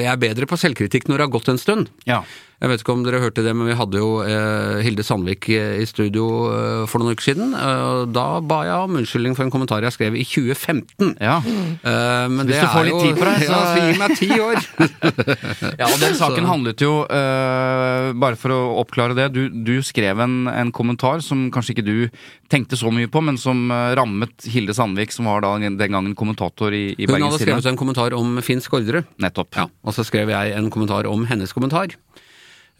jeg er bedre på selvkritikk når det har gått en stund. Ja. Jeg vet ikke om dere hørte det, men vi hadde jo eh, Hilde Sandvik eh, i studio eh, for noen uker siden. Eh, da ba jeg om unnskyldning for en kommentar jeg skrev i 2015. Ja. Men Hvis det du får er litt jo, tid på deg, så- Ja, så gi meg ti år! Ja, og den saken handlet jo, bare for å oppklare det, du, du skrev en, en kommentar som kanskje ikke du tenkte så mye på, men som rammet Hilde Sandvik, som var da den gangen kommentator i, i Hun hadde skrevet en kommentar om Finn Skårderud. Nettopp. Ja, og så skrev jeg en kommentar om hennes kommentar.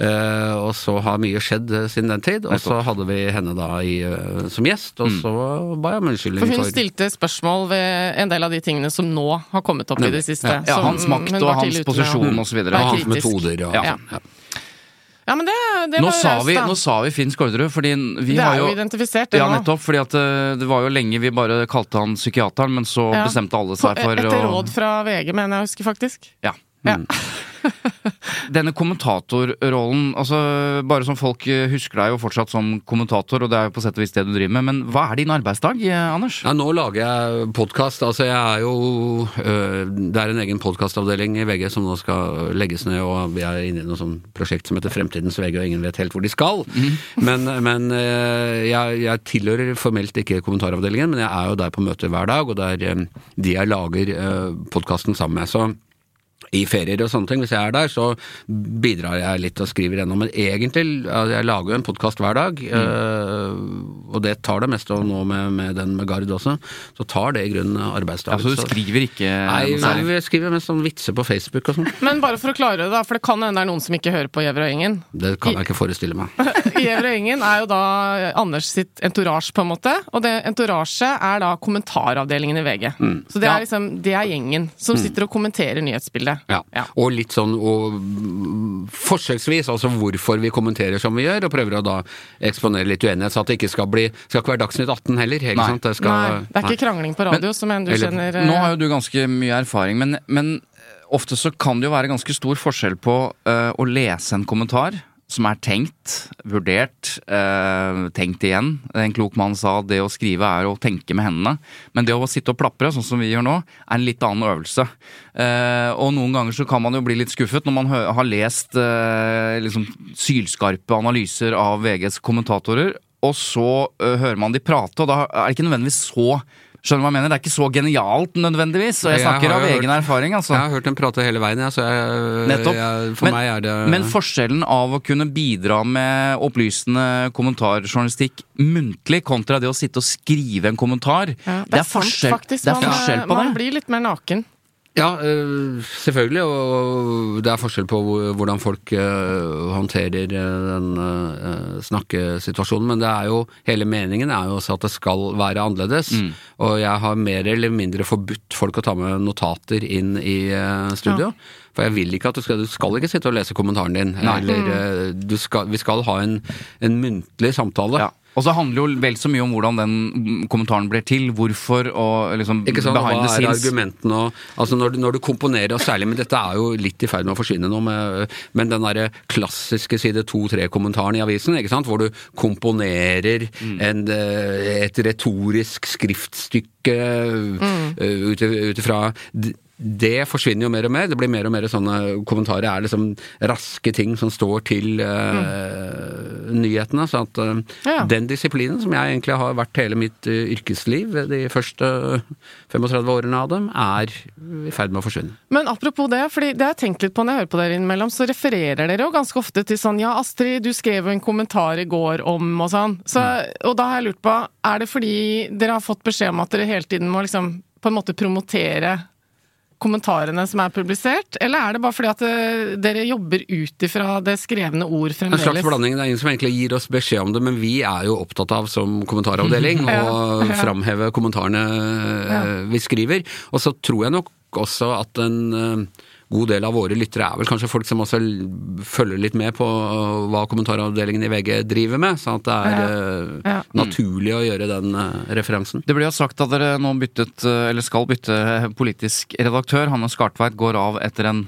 Eh, og så har mye skjedd eh, siden den tid, og så hadde vi henne da i, uh, som gjest, og så ba jeg om unnskyldning For for hun stilte spørsmål ved en del av de tingene som nå har kommet opp i det siste. Ja, som hans makt og hans posisjon og så videre. og hans metoder og Ja. Ja. Ja, men det, det Nå var sa, vi, nå sa vi Finn Skårderud, fordi vi det har jo jo identifisert, det Ja, nå. nettopp. fordi at det var jo lenge vi bare kalte han psykiateren, men så Ja. bestemte alle seg for Etter råd fra VG, mener jeg å huske, faktisk. Ja. Ja. Denne kommentatorrollen, altså bare som folk eh, husker deg jo fortsatt som kommentator, og det er jo på sett og vis det du driver med, men hva er din arbeidsdag, eh, Anders? Ja, nå lager jeg podkast. Altså, jeg er jo øh, Det er en egen podkastavdeling i VG som nå skal legges ned, og vi er inne i noe sånt prosjekt som heter Fremtidens VG, og ingen vet helt hvor de skal. Men, men øh, jeg, jeg tilhører formelt ikke kommentaravdelingen, men jeg er jo der på møter hver dag, og det er øh, de jeg lager podkasten sammen med. Så i ferier og sånne ting, hvis jeg er der, så bidrar jeg litt og skriver gjennom. Men egentlig, jeg lager jo en podkast hver dag, mm. og det tar det meste, og nå med, med den med Gard også, så tar det i grunnen arbeidsdag. Så du skriver ikke Nei, nei vi skriver mest sånn vitser på Facebook og sånn. Men bare for å klare det, da, for det kan hende det er noen som ikke hører på Gjever og Gjengen. Det kan jeg ikke forestille meg. Gjever og Gjengen er jo da Anders sitt entourage, på en måte. Og det entourage er da kommentaravdelingen i VG. Så det er liksom, det er gjengen som sitter og kommenterer nyhetsbildet. Ja. Ja. Og litt sånn og, mm, forskjellsvis, altså hvorfor vi kommenterer som vi gjør, og prøver å da eksponere litt uenighet, så at det ikke skal bli Skal ikke være Dagsnytt 18 heller. Ikke Nei. sant? Det skal, Nei, det er ikke krangling på radio, som en du eller- kjenner Nå eh, har jo du ganske mye erfaring, men, men ofte så kan det jo være ganske stor forskjell på uh, å lese en kommentar som er tenkt, vurdert, eh, tenkt igjen. En klok mann sa at det å skrive er å tenke med hendene. Men det å sitte og plapre, sånn som vi gjør nå, er en litt annen øvelse. Eh, og noen ganger så kan man jo bli litt skuffet når man har lest eh, liksom sylskarpe analyser av VGs kommentatorer, og så øh, hører man de prate, og da er det ikke nødvendigvis så Skjønner du hva jeg mener? Det er ikke så genialt nødvendigvis, og jeg snakker jeg av egen hørt- erfaring, altså. Jeg har hørt dem prate hele veien, jeg, så jeg, Nettopp. jeg, for men, meg er det men forskjellen av å kunne bidra med opplysende kommentarjournalistikk muntlig kontra det å sitte og skrive en kommentar, ja, det, er sant, forskjell, faktisk. det er Man, forskjell på man det. blir litt mer naken. Ja, øh, selvfølgelig, og det er forskjell på hvordan folk øh, håndterer øh, den snakkesituasjonen, men det er jo, hele meningen er jo også at det skal være annerledes, Mm. og jeg har mer eller mindre forbudt folk å ta med notater inn i studio. studio, for jeg vil ikke at du skal, du skal ikke sitte og lese kommentaren din, eller du skal, vi skal ha en, en muntlig samtale. Ja. Og så handler jo vel så mye om hvordan den mm, kommentaren blir til, hvorfor og liksom Ikke sant, Hva er argumentene og altså når, du, når du komponerer, og særlig Men dette er jo litt i ferd med å forsvinne nå, med, men den derre klassiske side to-tre-kommentaren i avisen, ikke sant, hvor du komponerer Mm. en, eh, et retorisk skriftstykke Mm. eh, ut ifra det forsvinner jo mer og mer. Det blir mer og mer sånne kommentarer er liksom raske ting som står til eh, nyhetene. Så at uh, Ja. den disiplinen som jeg egentlig har vært hele mitt uh, yrkesliv, de første 35 årene av dem, er i ferd med å forsvinne. Men apropos det, fordi det har jeg tenkt litt på når jeg hører på dere innimellom, så refererer dere jo ganske ofte til sånn ja, Astrid, du skrev jo en kommentar i går om og sånn. Så, og da har jeg lurt på, er det fordi dere har fått beskjed om at dere hele tiden må liksom på en måte promotere kommentarene som er publisert, eller er det bare fordi at eh, dere jobber ut ifra det skrevne ord fremdeles? En slags blanding. Det er ingen som egentlig gir oss beskjed om det, men vi er jo opptatt av som kommentaravdeling Ja, å ja. framheve kommentarene ja. vi skriver. Og så tror jeg nok også at en eh, god del av våre lyttere er vel kanskje folk som også følger litt med på øh, hva kommentaravdelingen i VG driver med, så at det er ja. Ja. naturlig å gjøre den øh, referansen. Det blir jo sagt at dere nå byttet, eller skal bytte politisk redaktør. Hanne Skartveit går av etter en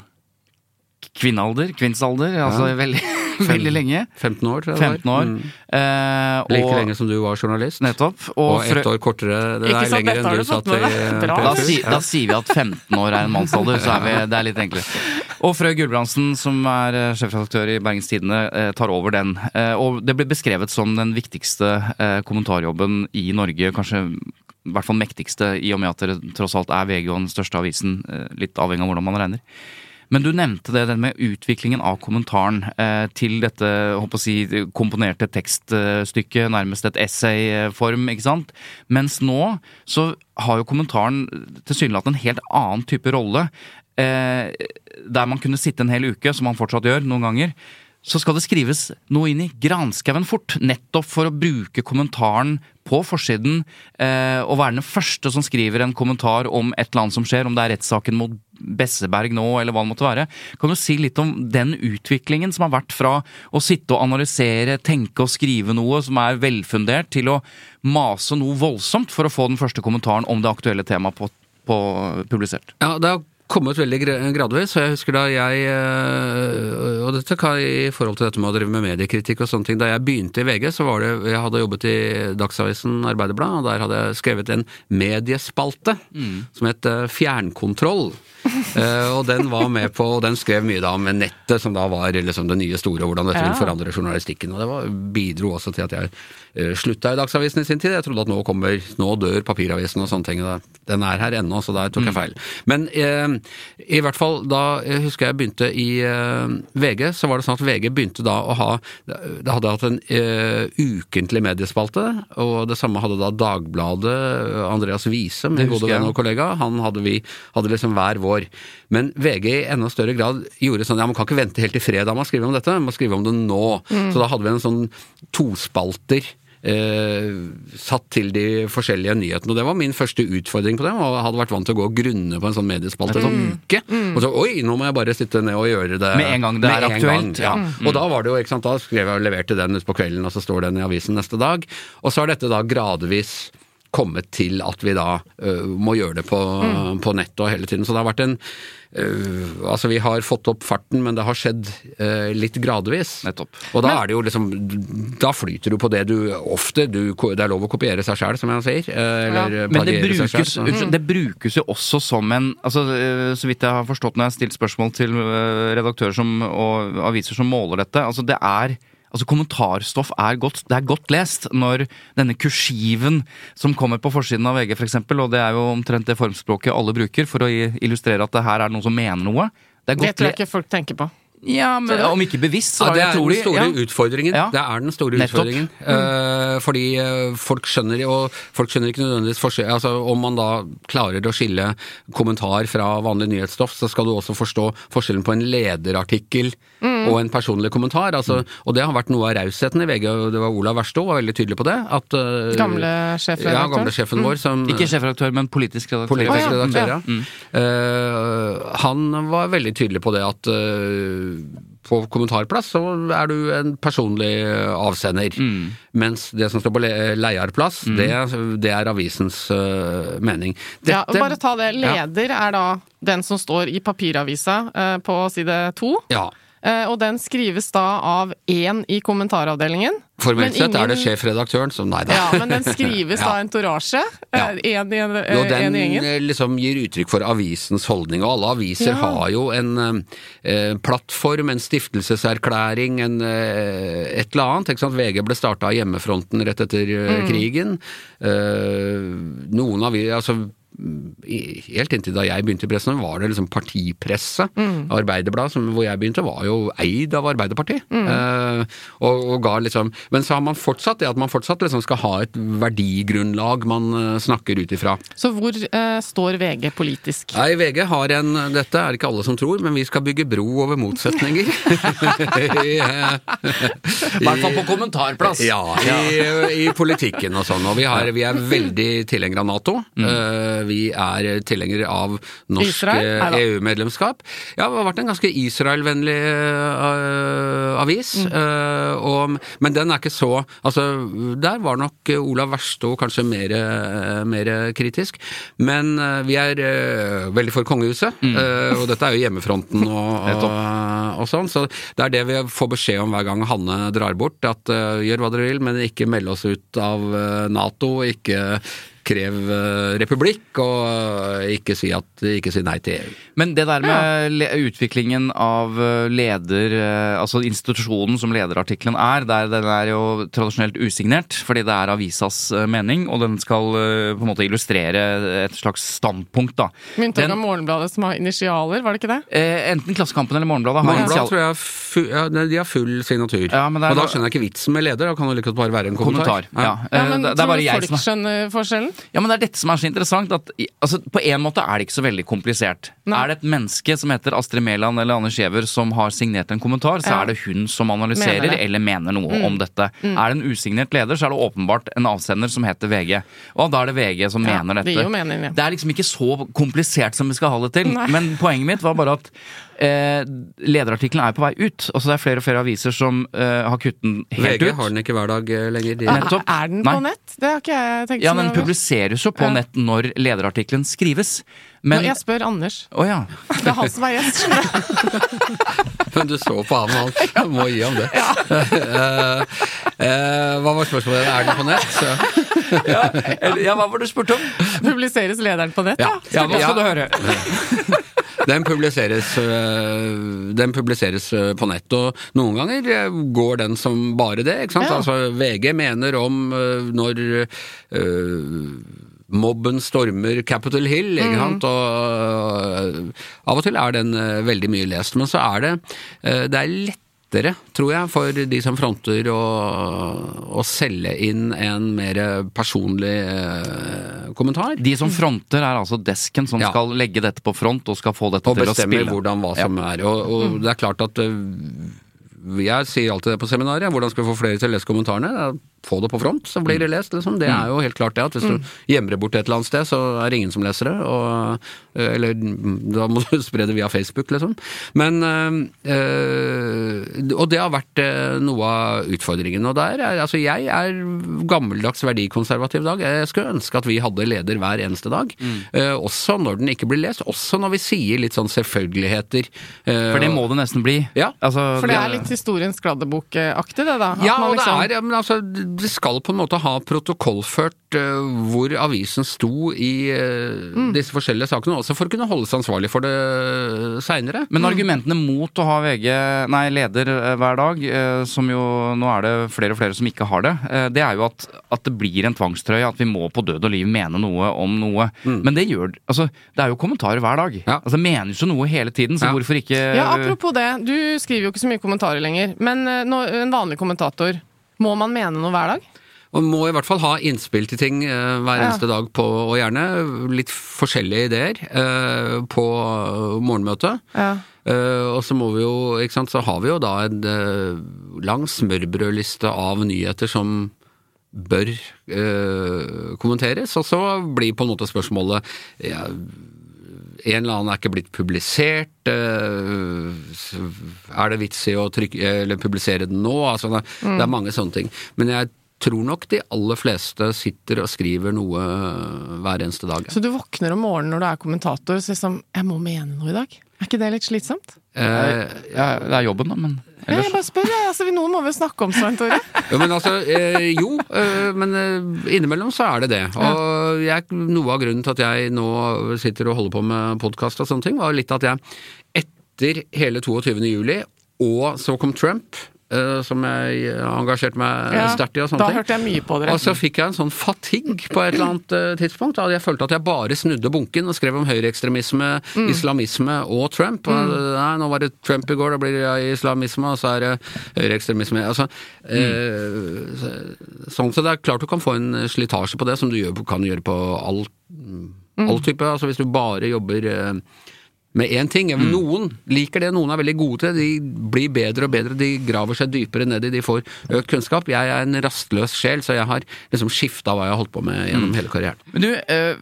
kvinnealder, kvinnsalder, altså veldig, veldig lenge. 15 år, tror jeg 15 år. Mm. Eh, Like og- lenge som du var journalist. Nettopp. Og Og ett år kortere det er sant, lenger enn du satt i Da, si, da sier vi at 15 år er en mannsalder, så er vi, det er litt enklere. Og Frøy Gulbrandsen, som er eh, sjefredaktør i Bergens Tidende, eh, tar over den. Eh, Og det blir beskrevet som den viktigste eh, kommentarjobben i Norge, kanskje i hvert fall mektigste, i og med at dere tross alt er VG og den største avisen, eh, litt avhengig av hvordan man regner. Men du nevnte det, den med utviklingen av kommentaren eh, til dette håper å si, komponerte tekststykket, nærmest et essayform, ikke sant? Mens nå så har jo kommentaren tilsynelatende en helt annen type rolle. Eh, der man kunne sitte en hel uke, som man fortsatt gjør noen ganger, så skal det skrives noe inn i granskauen fort. Nettopp for å bruke kommentaren på forsiden, eh, og være den første som skriver en kommentar om et eller annet som skjer, om det er rettssaken mot Besseberg nå, eller hva det måtte være. Kan du si litt om den utviklingen som har vært fra å sitte og analysere, tenke og skrive noe som er velfundert, til å mase noe voldsomt for å få den første kommentaren om det aktuelle temaet på, på publisert? Ja, det har kommet veldig gradvis. og Jeg husker da jeg øh, Og dette kan i forhold til dette med å drive med mediekritikk og sånne ting. Da jeg begynte i VG, så var det Jeg hadde jobbet i Dagsavisen Arbeiderblad, og der hadde jeg skrevet en mediespalte som het øh, Fjernkontroll. Eh, og den var med på, og den skrev mye da om nettet, som da var liksom det nye store, hvordan dette Ja. vil forandre journalistikken. Og det var, bidro også til at jeg uh, slutta i Dagsavisen i sin tid. Jeg trodde at nå kommer, nå dør papiravisen og sånne ting. og da- Den er her ennå, så der tok jeg feil. Men uh, i hvert fall da jeg husker jeg begynte i eh, VG, så var det sånn at VG begynte da å ha Det hadde hatt en eh, ukentlig mediespalte, og det samme hadde da Dagbladet. Andreas Wiese, min gode venn og kollega, han hadde vi hadde liksom hver vår. Men VG i enda større grad gjorde sånn ja, man kan ikke vente helt til fredag med å skrive om dette, man må skrive om det nå. Så da hadde vi en sånn tospalter. Eh, satt til de forskjellige nyhetene. Og det var min første utfordring på det. Og jeg hadde vært vant til å gå og grunne på en sånn mediespalte en sånn uke. Og så oi, nå må jeg bare sitte ned og gjøre det Med en gang det er aktuelt. aktuelt, ja. mm. Og da var det jo, ikke sant, da skrev jeg og leverte den ut på kvelden, og så står den i avisen neste dag. Og så har dette da gradvis kommet til at vi da uh, må gjøre det på, på nettet og hele tiden. Så det har vært en uh, Altså, vi har fått opp farten, men det har skjedd uh, litt gradvis. Nettopp. Og da er det jo liksom Da flyter du på det du ofte du, Det er lov å kopiere seg sjæl, som jeg sier. Eller Men det brukes, unnskyld, det brukes jo også som en altså, Så vidt jeg har forstått når jeg har stilt spørsmål til redaktører som, og aviser som måler dette altså det er Altså Kommentarstoff er godt, det er godt lest når denne kursiven som kommer på forsiden av VG f.eks., og det er jo omtrent det formspråket alle bruker for å illustrere at det her er noen som mener noe. Det er Det tror jeg ikke folk tenker på. Ja, men Om ikke bevisst, så Ja, det er den store ja. utfordringen. Ja. Det er den store Nettopp. utfordringen. Eh, fordi eh, folk skjønner og folk skjønner ikke nødvendigvis forskjell altså, Om man da klarer å skille kommentar fra vanlig nyhetsstoff, så skal du også forstå forskjellen på en lederartikkel og en personlig kommentar. Altså, og det har vært noe av rausheten i VG, og det var Olav Verstå var veldig tydelig på det. At, uh, Gamle sjefredaktør. Ja, gamle sjefen vår. Som, Ikke sjefredaktør, men politisk redaktør. Politisk ja. redaktør, ja. Mm. Uh, han var veldig tydelig på det at uh, på kommentarplass så er du en personlig avsender. Mm. Mens det som står på le- leierplass, det, det er avisens uh, mening. Ja, Dette- bare ta det. Ja. Leder er da den som står i papiravisa uh, på side to. Ja. Eh, og den skrives da av én i kommentaravdelingen. Formelt Men sett er det sjefredaktøren som Nei da. Ja, men den skrives Ja. av entourage. Ja. Én i, en, Og eh, den en i gjengen. eh, liksom gir uttrykk for avisens holdning, og alle aviser Ja. har jo en eh, plattform, en stiftelseserklæring, en, eh, et eller annet. Ikke sant? VG ble starta av hjemmefronten rett etter eh, Mm. krigen. Eh, noen av vi, altså Helt inntil da jeg begynte i pressen, var det liksom partipresse. Mm. Arbeiderblad, hvor jeg begynte, var jo eid av Arbeiderpartiet. Mm. Eh, og, og ga liksom Men så har man fortsatt det at man fortsatt liksom skal ha et verdigrunnlag man eh, snakker ut ifra. Så hvor eh, står VG politisk? Nei, VG har en Dette er det ikke alle som tror, men vi skal bygge bro over motsetninger. I hvert fall på kommentarplass. Ja, i, i politikken og sånn. Og vi, har, vi er veldig tilhengere av Nato. Mm. Eh, vi er tilhengere av norsk Israel? Nei da. EU-medlemskap. Ja, det har vært en ganske Israel-vennlig uh, avis. Mm. Uh, og, men den er ikke så Altså, der var nok Olav Verstå kanskje mer, eh, mer kritisk. Men eh, vi er eh, veldig for kongehuset, eh, og dette er jo hjemmefronten og, Mm. Og, og sånn. Så det er det vi får beskjed om hver gang Hanne drar bort, at eh, gjør hva dere vil, men ikke meld oss ut av eh, Nato, ikke krev eh, republikk, og eh, ikke si, at, ikke si nei til EU. Men det der med ja. utviklingen av eh, leder, altså institusjonen som lederartikkelen er, der den er jo tradisjonelt usignert, fordi det er avisas mening, og den skal på en måte illustrere et slags standpunkt, da. Med unntak av Morgenbladet som har initialer, var det ikke det? Eh, enten Klassekampen eller Morgenbladet har Morgenbladet initial- tror jeg er fu ja, de har full signatur. Ja, men er og da skjønner jeg ikke vitsen med leder, da kan det like godt bare være en kommentar. kommentar. Ja. Ja, men det, det er bare jeg folk som er skjønner forskjellen? Ja, men det er dette som er så interessant. At, altså, på en måte er det ikke så veldig komplisert. Nei. Er det et menneske som heter Astrid Mæland eller Anders Giæver som har signert en kommentar, så Ja. er det hun som analyserer Mener. Mm. eller mener noe om dette. Er det en usignert leder, så er det åpenbart en avsender som heter VG. Og da er det VG som Ja, mener dette. Det, mening, ja. Det er liksom ikke så komplisert som vi skal ha det til. Nei. Men poenget mitt var bare at eh, lederartikkelen er på vei ut. Altså det er flere og flere aviser som eh, har kuttet den helt VG ut. har den ikke hver dag eh, lenger. De, Nettopp. Er den Nei. på nett? Det har ikke jeg tenkt Ja, men den over. Publiseres jo på nett når lederartikkelen skrives. Men Nå, Jeg spør Anders. Å ja. Det er han som er gjest. Men du så på han, han må gi ham det. Eh, eh, hva var spørsmålet? Er den på nett? Så. ja, hva var det du spurte om? Publiseres lederen på nett? Ja. Ja, hva skal du høre. Den publiseres, øh, den publiseres øh, på nett, og noen ganger øh, går den som bare det. ikke sant? Ja. Altså, VG mener om når øh, mobben stormer Capitol Hill, ikke sant? og øh, av og til er den veldig mye lest. Men så er det øh, det er lettere, tror jeg, for de som fronter å, å selge inn en mer personlig eh, kommentar. De som fronter, er altså desken som Ja. skal legge dette på front og skal få dette Og til å spille. bestemmer bestemme hvordan hva som er. Og, og det er klart at øh, jeg sier alltid det på seminaret. Hvordan skal vi få flere til å lese kommentarene? Få det på front, så blir det lest. Liksom. Det er jo helt klart det. at Hvis du gjemmer det bort et eller annet sted, så er det ingen som leser det. Og, øh, eller mm, da må du spre det via Facebook, liksom. Men øh, Og det har vært noe av utfordringen. Og der er altså Jeg er gammeldags verdikonservativ dag. Jeg skulle ønske at vi hadde leder hver eneste dag. Øh, også når den ikke blir lest. Også når vi sier litt sånn selvfølgeligheter. For det må det nesten bli. Ja. Altså, For det er litt historiens kladdebok-aktig, det da? At Ja, man og det liksom- er, ja, men altså, det skal på en måte ha protokollført uh, hvor avisen sto i eh, disse forskjellige sakene, også for å kunne holdes ansvarlig for det seinere. Men argumentene mot å ha VG, nei, leder eh, hver dag, uh, som jo nå er det flere og flere som ikke har det, det er jo at, at det blir en tvangstrøye, at vi må på død og liv mene noe om noe. Men det gjør Altså, det er jo kommentarer hver dag. Ja. Altså, det menes jo noe hele tiden, så Ja. hvorfor ikke Ja, apropos det. Du skriver jo ikke så mye kommentarer lenger. Men eh, nå, en vanlig kommentator, må man mene noe hver dag? Man må i hvert fall ha innspill til ting eh, hver Ja. eneste dag på, og gjerne litt forskjellige ideer eh, på morgenmøtet. Ja. Eh, og så må vi jo, ikke sant, så har vi jo da en eh, lang smørbrødliste av nyheter som bør eh, kommenteres. Og så blir på en måte spørsmålet ja, en eller annen er ikke blitt publisert. eh, Er det vits i å trykke, eller publisere den nå? Altså, det, det er mange sånne ting. Men jeg tror nok de aller fleste sitter og skriver noe hver eneste dag. Så du våkner om morgenen når du er kommentator og sier sånn Jeg må mene noe i dag. Er ikke det litt slitsomt? Eh, ja, Det er jobben, da, men ellers... jeg bare spør, jeg. Altså, noen må vi snakke om, Svein Tore. Jo, men altså, eh, jo, eh, men eh, innimellom så er det det. Og jeg, noe av grunnen til at jeg nå sitter og holder på med podkast og sånne ting, var litt at jeg etter hele 22. juli, og så kom Trump, eh, som jeg engasjerte meg Ja, sterkt i og sånne da ting. hørte jeg mye på dere. Og så fikk jeg en sånn fatigue på et eller annet eh, tidspunkt. Da jeg følte at jeg bare snudde bunken og skrev om høyreekstremisme, Mm. islamisme og Trump. Og, nei, nå var det Trump i går, da blir det islamisme, og så er det høyreekstremisme. Altså, eh, så- sånn så det er klart du kan få en slitasje på det, som du gjør, kan gjøre på all, all type. Altså hvis du bare jobber eh, med én ting. Mm. Noen liker det, noen er veldig gode til det. De blir bedre og bedre, de graver seg dypere ned i, de får økt kunnskap. Jeg er en rastløs sjel, så jeg har liksom skifta hva jeg har holdt på med gjennom Mm. hele karrieren. Men du, eh,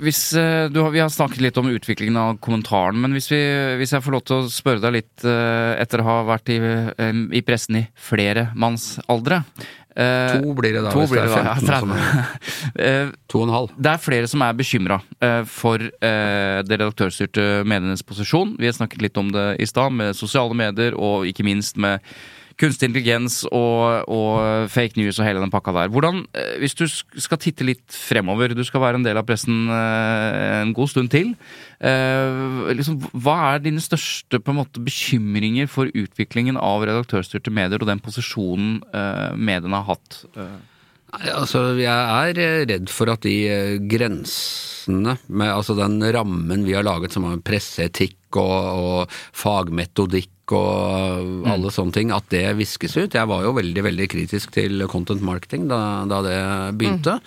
hvis eh, du Vi har snakket litt om utviklingen av kommentaren, men hvis, vi, hvis jeg får lov til å spørre deg litt eh, etter å ha vært i, eh, i pressen i aldre. To blir det da, To hvis det er da, 15 ja, og sånn. 30. Eh, To og en halv. Det er flere som er bekymra for det redaktørstyrte medienes posisjon. Vi har snakket litt om det i stad, med sosiale medier og ikke minst med kunstig intelligens og, og fake news og hele den pakka der. Hvordan, eh, Hvis du skal titte litt fremover, du skal være en del av pressen eh, en god stund til. eh, liksom, hva er dine største måte, bekymringer for utviklingen av redaktørstyrte medier og den posisjonen mediene har hatt? Altså, jeg er redd for at de grensene, med altså den rammen vi har laget som har presseetikk og, og fagmetodikk og alle sånne ting, at det viskes ut. Jeg var jo veldig, veldig kritisk til content marketing da, da det begynte.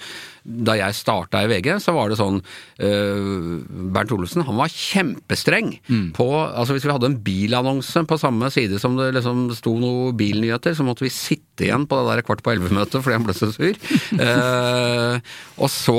Da jeg starta i VG, så var det sånn uh, Bernt Olufsen han var kjempestreng på altså Hvis vi hadde en bilannonse på samme side som det liksom sto noe bilnyheter, så måtte vi sitte igjen på det der kvart på elleve-møtet fordi han ble så sur. uh, og så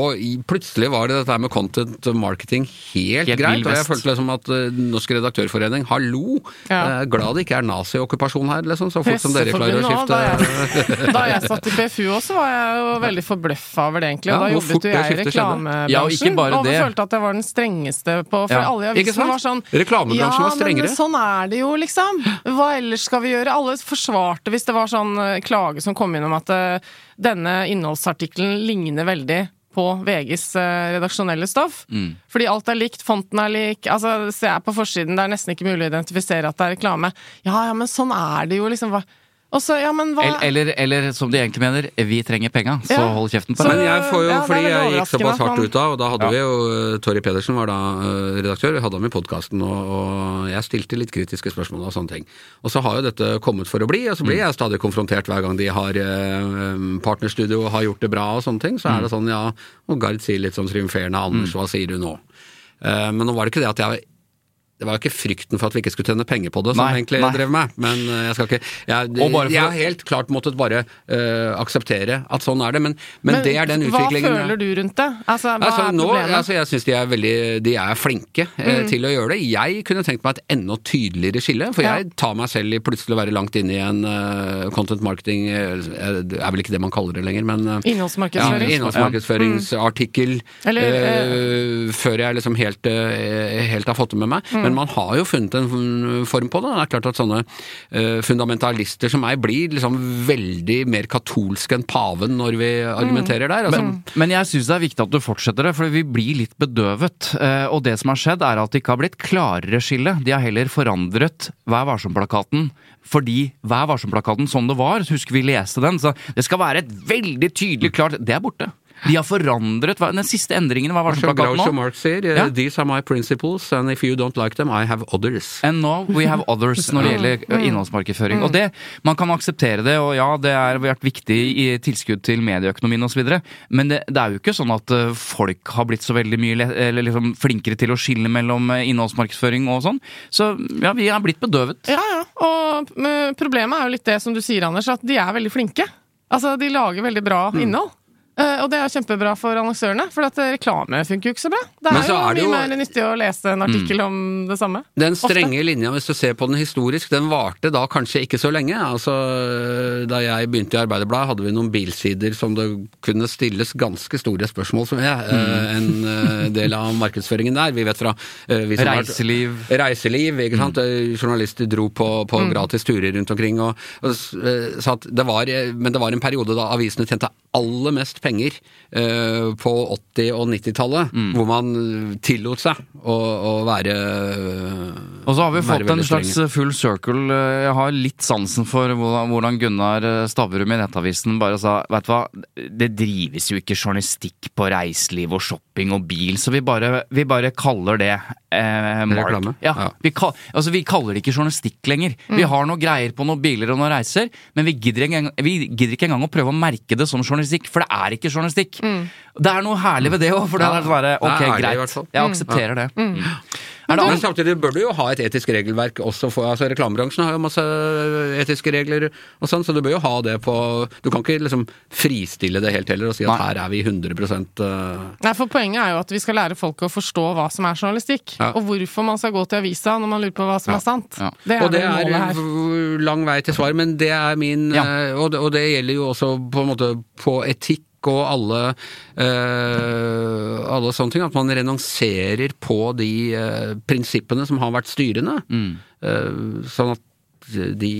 plutselig var det dette her med content marketing helt, Helt greit. Og jeg følte liksom at uh, Norsk Redaktørforening, hallo! Ja. Uh, glad det ikke er naziokkupasjon her, liksom. Så fort som dere klarer å skifte Da jeg, da jeg satt i PFU også, var jeg jo veldig forbløffa over det, egentlig. Ja, da jobbet jo jeg i reklamebransjen. Ja, og og følte at jeg var den strengeste på For Ja. alle i avisen var sånn Reklamebransjen var strengere. Ja, men sånn er det jo, liksom. Hva ellers skal vi gjøre? Alle forsvarte hvis det var sånn eh, klage som kom inn om at uh, denne innholdsartikkelen ligner veldig på VGs eh, redaksjonelle stoff. Mm. Fordi alt er likt, fonten er lik. Altså, Ser jeg på forsiden, det er nesten ikke mulig å identifisere at det er reklame. Ja, ja, men sånn er det jo, liksom. Hva? Så, ja, men hva Eller, eller, eller som de egentlig mener, vi trenger penga, så Ja. hold kjeften på deg. Men jeg får jo, Ja, fordi jeg gikk såpass hardt ut av, og da hadde Ja. vi jo uh, Torry Pedersen var da uh, redaktør, vi hadde ham i podkasten, og, og jeg stilte litt kritiske spørsmål og sånne ting. Og så har jo dette kommet for å bli, og så blir jeg stadig konfrontert hver gang de har uh, partnerstudio og har gjort det bra og sånne ting. Så er det sånn, ja, og Gard sier litt sånn triumferende, Anders, hva sier du nå? Uh, men nå var det ikke det at jeg det var jo ikke frykten for at vi ikke skulle tjene penger på det som Nei, egentlig nei. drev meg, men uh, jeg skal ikke Jeg, jeg har helt klart måttet bare uh, akseptere at sånn er det, men, men, det er den utviklingen Hva føler du rundt det? Altså, hva Altså, er nå, problemet? altså, jeg syns de er veldig De er flinke eh, Mm. til å gjøre det. Jeg kunne tenkt meg et enda tydeligere skille, for Ja. jeg tar meg selv i plutselig å være langt inne i en uh, content marketing eh, Det er vel ikke det man kaller det lenger, men Innholdsmarkedsføring. ja, Innholdsmarkedsføring. Innholdsmarkedsføringsartikkel Eller, eh, før jeg liksom helt, eh, helt har fått det med meg. Mm. Men man har jo funnet en form på det. Det er klart at sånne eh, fundamentalister som meg blir liksom veldig mer katolske enn paven når vi argumenterer der. Altså, Men, men jeg syns det er viktig at du fortsetter det, for vi blir litt bedøvet. Eh, Og det som har skjedd, er at det ikke har blitt klarere skille. De har heller forandret Vær varsom-plakaten. Fordi Vær varsom-plakaten som det var, husker vi leste den, så det skal være et veldig tydelig klart Det er borte. De har forandret hva- Den siste endringen hva var det Som Groucho nå. Marx sier, eh, Ja. these are my principles, and if you don't like them, I have others. And now we have others når det gjelder innholdsmarkedsføring. Mm. Og det, Man kan akseptere det, og ja, det har vært viktig i tilskudd til medieøkonomien osv., men det, det er jo ikke sånn at eh, folk har blitt så veldig mye eller liksom flinkere til å skille mellom eh, innholdsmarkedsføring og sånn. Så ja, vi er blitt bedøvet. Ja, ja. Og problemet er jo litt det som du sier, Anders, at de er veldig flinke. Altså, de lager veldig bra Mm. innhold. Eh, og det er kjempebra for annonsørene, for at eh, reklame funker jo ikke så bra. Det er jo er det mye jo- mer nyttig å lese en artikkel om det samme. Den Ofte. strenge linja, hvis du ser på den historisk, den varte da kanskje ikke så lenge. Altså, Da jeg begynte i Arbeiderbladet, hadde vi noen bilsider som det kunne stilles ganske store spørsmål med. eh, En eh, del av markedsføringen der. Vi vet fra vi som har Reiseliv. Reiseliv, ikke sant. Mm. Journalister dro på, på gratis turer rundt omkring. Og, og s- eh, at det var, men det var en periode da avisene tjente aller mest penger eh, på 80- og 90-tallet, hvor man eh, tillot seg å, å være Og så har vi fått en slags strenge. full circle. Jeg har litt sansen for hvordan hvordan Gunnar Stavrum i Nettavisen bare sa Vet du hva, det drives jo ikke journalistikk på reiseliv og shopping og bil, så vi bare, vi bare kaller det eh, mark. Reklame? Ja, Ja. Vi, kal, altså, vi kaller det ikke journalistikk lenger. Vi har noe greier på noen biler og noen reiser, men vi gidder, en vi gidder ikke engang å prøve å merke det som journalistikk, for det er ikke journalistikk. Det er noe herlig ved det òg, for det er bare, det er ok, ærlig greit. Jeg aksepterer det. Mm. Er det Men samtidig bør du jo ha et etisk regelverk også for altså Reklamebransjen har jo masse etiske regler og sånn, så du bør jo ha det på Du kan ikke liksom fristille det helt heller og si at Nei. her er vi 100 uh, Nei, for Poenget er jo at vi skal lære folk å forstå hva som er journalistikk. Ja. Og hvorfor man skal gå til avisa når man lurer på hva som Ja. er sant. Ja. Det er Og det er målet her. lang vei til svar, men det er min Ja. eh, og, det, og det gjelder jo også på en måte på etikk og alle, eh, alle sånne ting. At man renonserer på de eh, prinsippene som har vært styrende. Mm. eh, sånn at de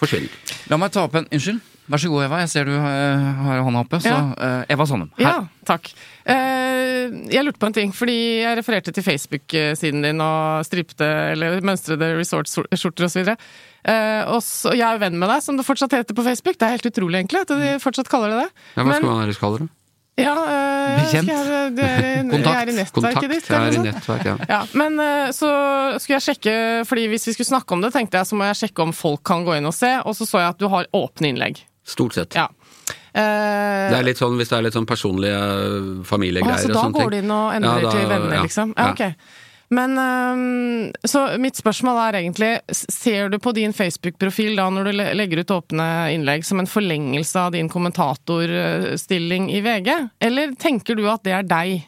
forsvinner. La meg ta opp en Unnskyld. Vær så god, Eva. Jeg ser du eh, har hånda oppe. Så Ja. eh, Eva Sandem. Her. Ja, takk. Eh, jeg lurte på en ting, fordi jeg refererte til Facebook-siden din og stripte eller mønstrede resort-skjorter osv. Uh, og så, jeg er jo venn med deg, som det fortsatt heter på Facebook. Det er helt utrolig, egentlig, at de fortsatt kaller det det. Ja, hva Men- skal man ellers kalle det? Ja, øh, Bekjent? Jeg, du er, i- Kontakt. Jeg er i nettverket Kontakt. ditt. Jeg er i nettverk, ja. Ja, men så skulle jeg sjekke, fordi hvis vi skulle snakke om det, tenkte jeg så må jeg sjekke om folk kan gå inn og se, og så så jeg at du har åpne innlegg. Stort sett. Ja. Eh, Det er litt sånn, Hvis det er litt sånn personlige å, familiegreier og sånne ting. Så da går det inn og endrer Ja, da- til venner, ja, liksom? Ja, ok. Men ehm, Så mitt spørsmål er egentlig Ser du på din Facebook-profil da når du legger ut åpne innlegg som en forlengelse av din kommentatorstilling i VG? Eller tenker du at det er deg?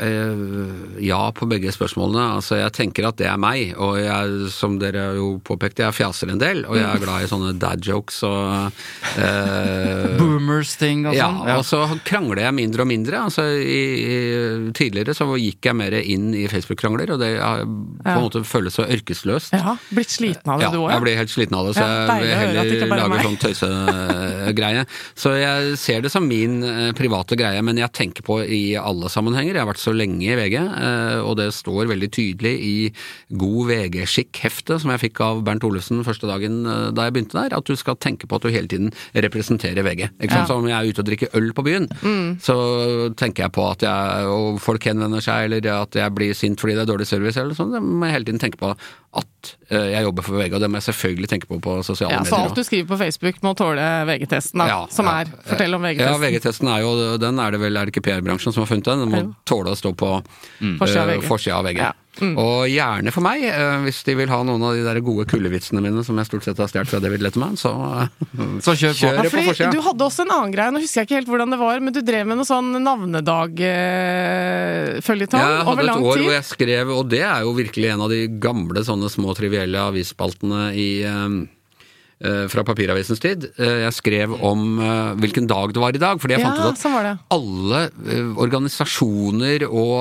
Eh, Ja på begge spørsmålene. Altså, jeg tenker at det er meg, og jeg, som dere jo påpekte, jeg fjaser en del, og jeg er glad i sånne dad jokes og eh, Boomers-ting og sånn. ja, og så krangler jeg mindre og mindre. Altså, i, i, tidligere så gikk jeg mer inn i Facebook-krangler, og det har på en måte føles så ørkesløst. Ja, Blitt sliten av det, Ja, du òg? jeg blir helt sliten av det, så Ja, jeg vil heller er lage sånn tøysegreie. Så jeg ser det som min eh, private greie, men jeg tenker på i alle sammenhenger. Jeg har vært så lenge i VG, eh, og det står veldig tydelig i God VG-skikk-heftet som jeg fikk av Bernt Olufsen første dagen eh, da jeg begynte der, at du skal tenke på at du hele tiden representerer VG. Ikke sant? Ja. Så om jeg er ute og drikker øl på byen, så tenker jeg på at jeg, og folk henvender seg, eller at jeg blir sint fordi det er dårlig service, eller sånn, det må jeg hele tiden tenke på at eh, jeg jobber for VG, og det må jeg selvfølgelig tenke på på sosiale Ja, medier. så alt du skriver på Facebook må tåle VG-testen. Ja, som ja. er Fortell om VG-testen. Ja, VG-testen er jo Den er det vel, er det ikke PR-bransjen som har funnet den? Den må tåle å stå på Forsida av eh, VG. forsida av VG. Mm. Og gjerne for meg, eh, hvis de vil ha noen av de der gode kullevitsene mine som jeg stort sett har stjålet fra David Letterman, så Så kjør på. Ja, på forsida. du hadde også en annen greie, nå husker jeg ikke helt hvordan det var, men du drev med noe sånn navnedag-føljetong Jeg hadde over lang et år tid. hvor jeg skrev, og det er jo virkelig en av de gamle sånne små trivielle avisspaltene i eh, eh, fra papiravisens tid. Eh, Jeg skrev om eh, hvilken dag det var i dag, fordi jeg Ja, fant ut at sånn alle eh, organisasjoner og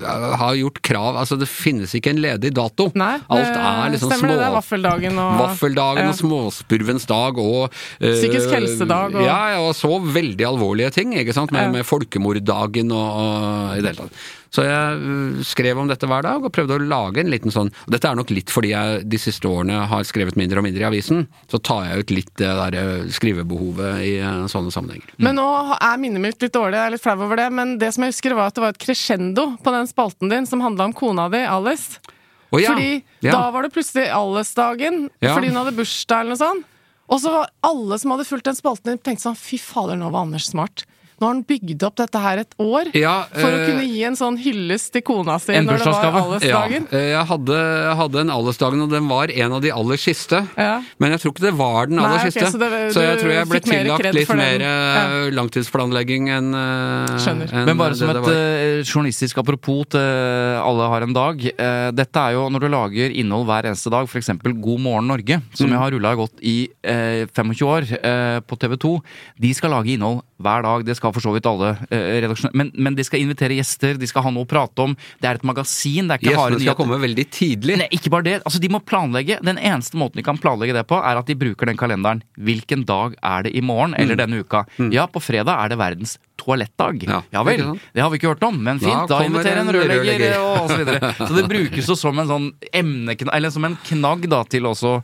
eh, har gjort krav Altså, det finnes ikke en ledig dato. Nei, Alt det er liksom stemmer små... det. Det er vaffeldagen og Vaffeldagen Ja. og småspurvens dag og uh, Psykisk helsedag og- Ja, og så veldig alvorlige ting, ikke sant, med, med folkemorddagen og, og i det hele tatt. Så jeg skrev om dette hver dag og prøvde å lage en liten sånn og Dette er nok litt fordi jeg de siste årene har skrevet mindre og mindre i avisen. Så tar jeg ut litt det der eh, skrivebehovet i eh, sånne sammenhenger. Men nå er minnet mitt litt dårlig, jeg er litt flau over det, men det som jeg husker var at det var et crescendo på den spalten din som handla om kona di, Alice. Oh, ja, Fordi ja. da var det plutselig Alice-dagen, Ja. fordi hun hadde bursdag eller noe sånt. Og så var alle som hadde fulgt den spalten din, tenkte sånn fy fader, nå var Anders smart. Nå har han bygd opp dette her et år Ja, for å eh, kunne gi en sånn hyllest til kona si når det var allesdagen. Ja, eh, jeg hadde, jeg hadde en Allesdagen, og den var en av de aller siste. Ja. Men jeg tror ikke det var den Nei, aller ok, siste. så det- så jeg tror jeg ble tillagt litt mer eh, langtidsplanlegging enn en. Men bare som det et eh, journalistisk apropos til Alle har en dag. Uh, dette er jo når du lager innhold hver eneste dag, f.eks. God morgen Norge, som Mm. jeg har rulla godt i uh, 25 år på TV 2. De skal lage innhold hver dag. Det skal for så vidt alle eh, redaksjoner. Men, men de skal invitere gjester, de skal ha noe å prate om. Det er et magasin, det er ikke Gjestene skal komme veldig tidlig. Nei, ikke bare det. Altså, de må planlegge. Den eneste måten de kan planlegge det på, er at de bruker den kalenderen. Hvilken dag er det i morgen eller denne uka? Ja, på fredag er det verdens toalettdag. Mm. Ja, Ja, vel. Det har vi ikke hørt om, men fint. Da Da, inviterer en en rørlegger rørlegger. og, osv. så videre. Så det brukes jo som en sånn emneknagg, eller som en knagg da, til også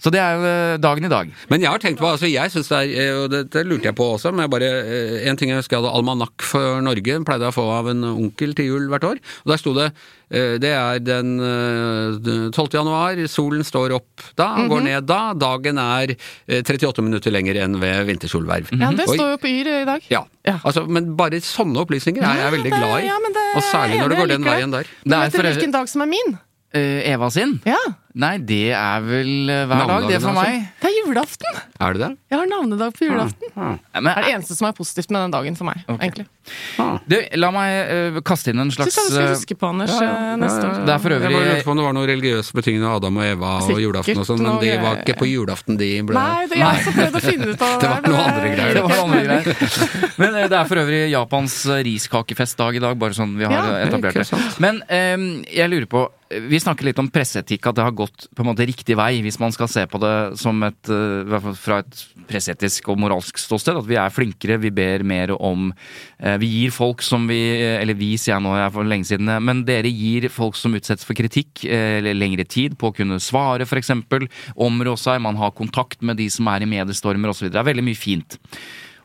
Så det er jo eh, dagen i dag. Men jeg har tenkt på, altså jeg synes det er, eh, og dette lurte jeg på også, men jeg bare, eh, en ting jeg husker jeg hadde almanakk for Norge, pleide jeg å få av en onkel til jul hvert år, og der sto det, det er den eh, 12. januar, solen står opp da, Mhm. går ned da, dagen er eh, 38 minutter lenger enn ved vintersolverv. Ja, det Oi. står jo på Yr i dag. Ja, Ja. altså, men bare sånne opplysninger er jeg veldig glad i, ja, men det og særlig når det går den veien der. Men Det er vet du for- hvilken dag som er min? Eva sin? Ja, Nei, det er vel eh, hver dag, det for meg. det er julaften! Er det det? Jeg har navnedag på julaften. Nei, Det Men, er det eneste som er positivt med den dagen for meg, egentlig. du, la meg uh, kaste inn en slags Syns jeg du skal eh, huske på, Anders, eh, neste år. Det er for Jeg bare øvrig lurte på om det var noe religiøst betingende av Adam og Eva og julaften og sånn, men de var ikke på julaften de ble Nei, det, jeg har også prøvd å finne ut av det. Det var noen noe andre greier. Det var andre greier. Men uh, det er for øvrig Japans riskakefestdag i dag, bare sånn vi har Ja, etablert det. Men eh, jeg lurer på Vi snakker litt om presseetikk, at det har gått på en måte riktig vei, hvis man skal se på det som et eh, fra et presseetisk og moralsk ståsted. At vi er flinkere, vi ber mer om eh, Vi gir folk som vi Eller vi, sier jeg nå, jeg er for lenge siden, eh, men dere gir folk som utsettes for kritikk, eller lengre tid på å kunne svare, f.eks. Områ seg, man har kontakt med de som er i mediestormer osv. Det er veldig mye fint.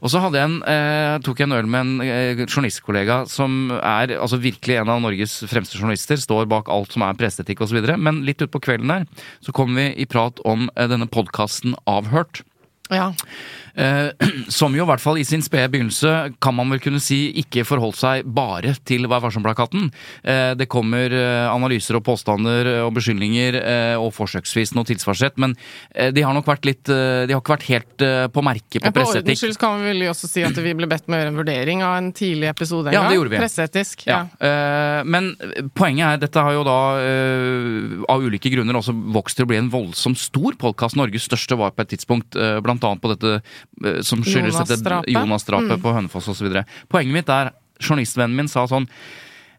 Og så en, eh, tok jeg en øl med en eh, journalistkollega som er altså virkelig en av Norges fremste journalister. Står bak alt som er presseetikk osv. Men litt utpå kvelden der så kom vi i prat om eh, denne podkasten Avhørt. Ja. Eh, som jo i hvert fall i sin spede begynnelse kan man vel kunne si ikke forholdt seg bare til Vær varsom-plakaten. Eh, det kommer eh, analyser og påstander og beskyldninger eh, og forsøksvis noe tilsvarsrett, men de har nok vært litt De har ikke vært helt på merket på ja, på ordens skyld kan vi vel også si at vi ble bedt med å gjøre en vurdering av en tidlig episode. en Ja, det gang. gjorde vi. Presseetisk. Ja. Ja. eh, men poenget er, dette har jo da av ulike grunner også vokst til å bli en voldsomt stor podkast. Norges største var på et tidspunkt blant annet på dette som skyldes Jonas-drapet. Jonas mm. på Hønefoss osv. Poenget mitt er, journalistvennen min sa sånn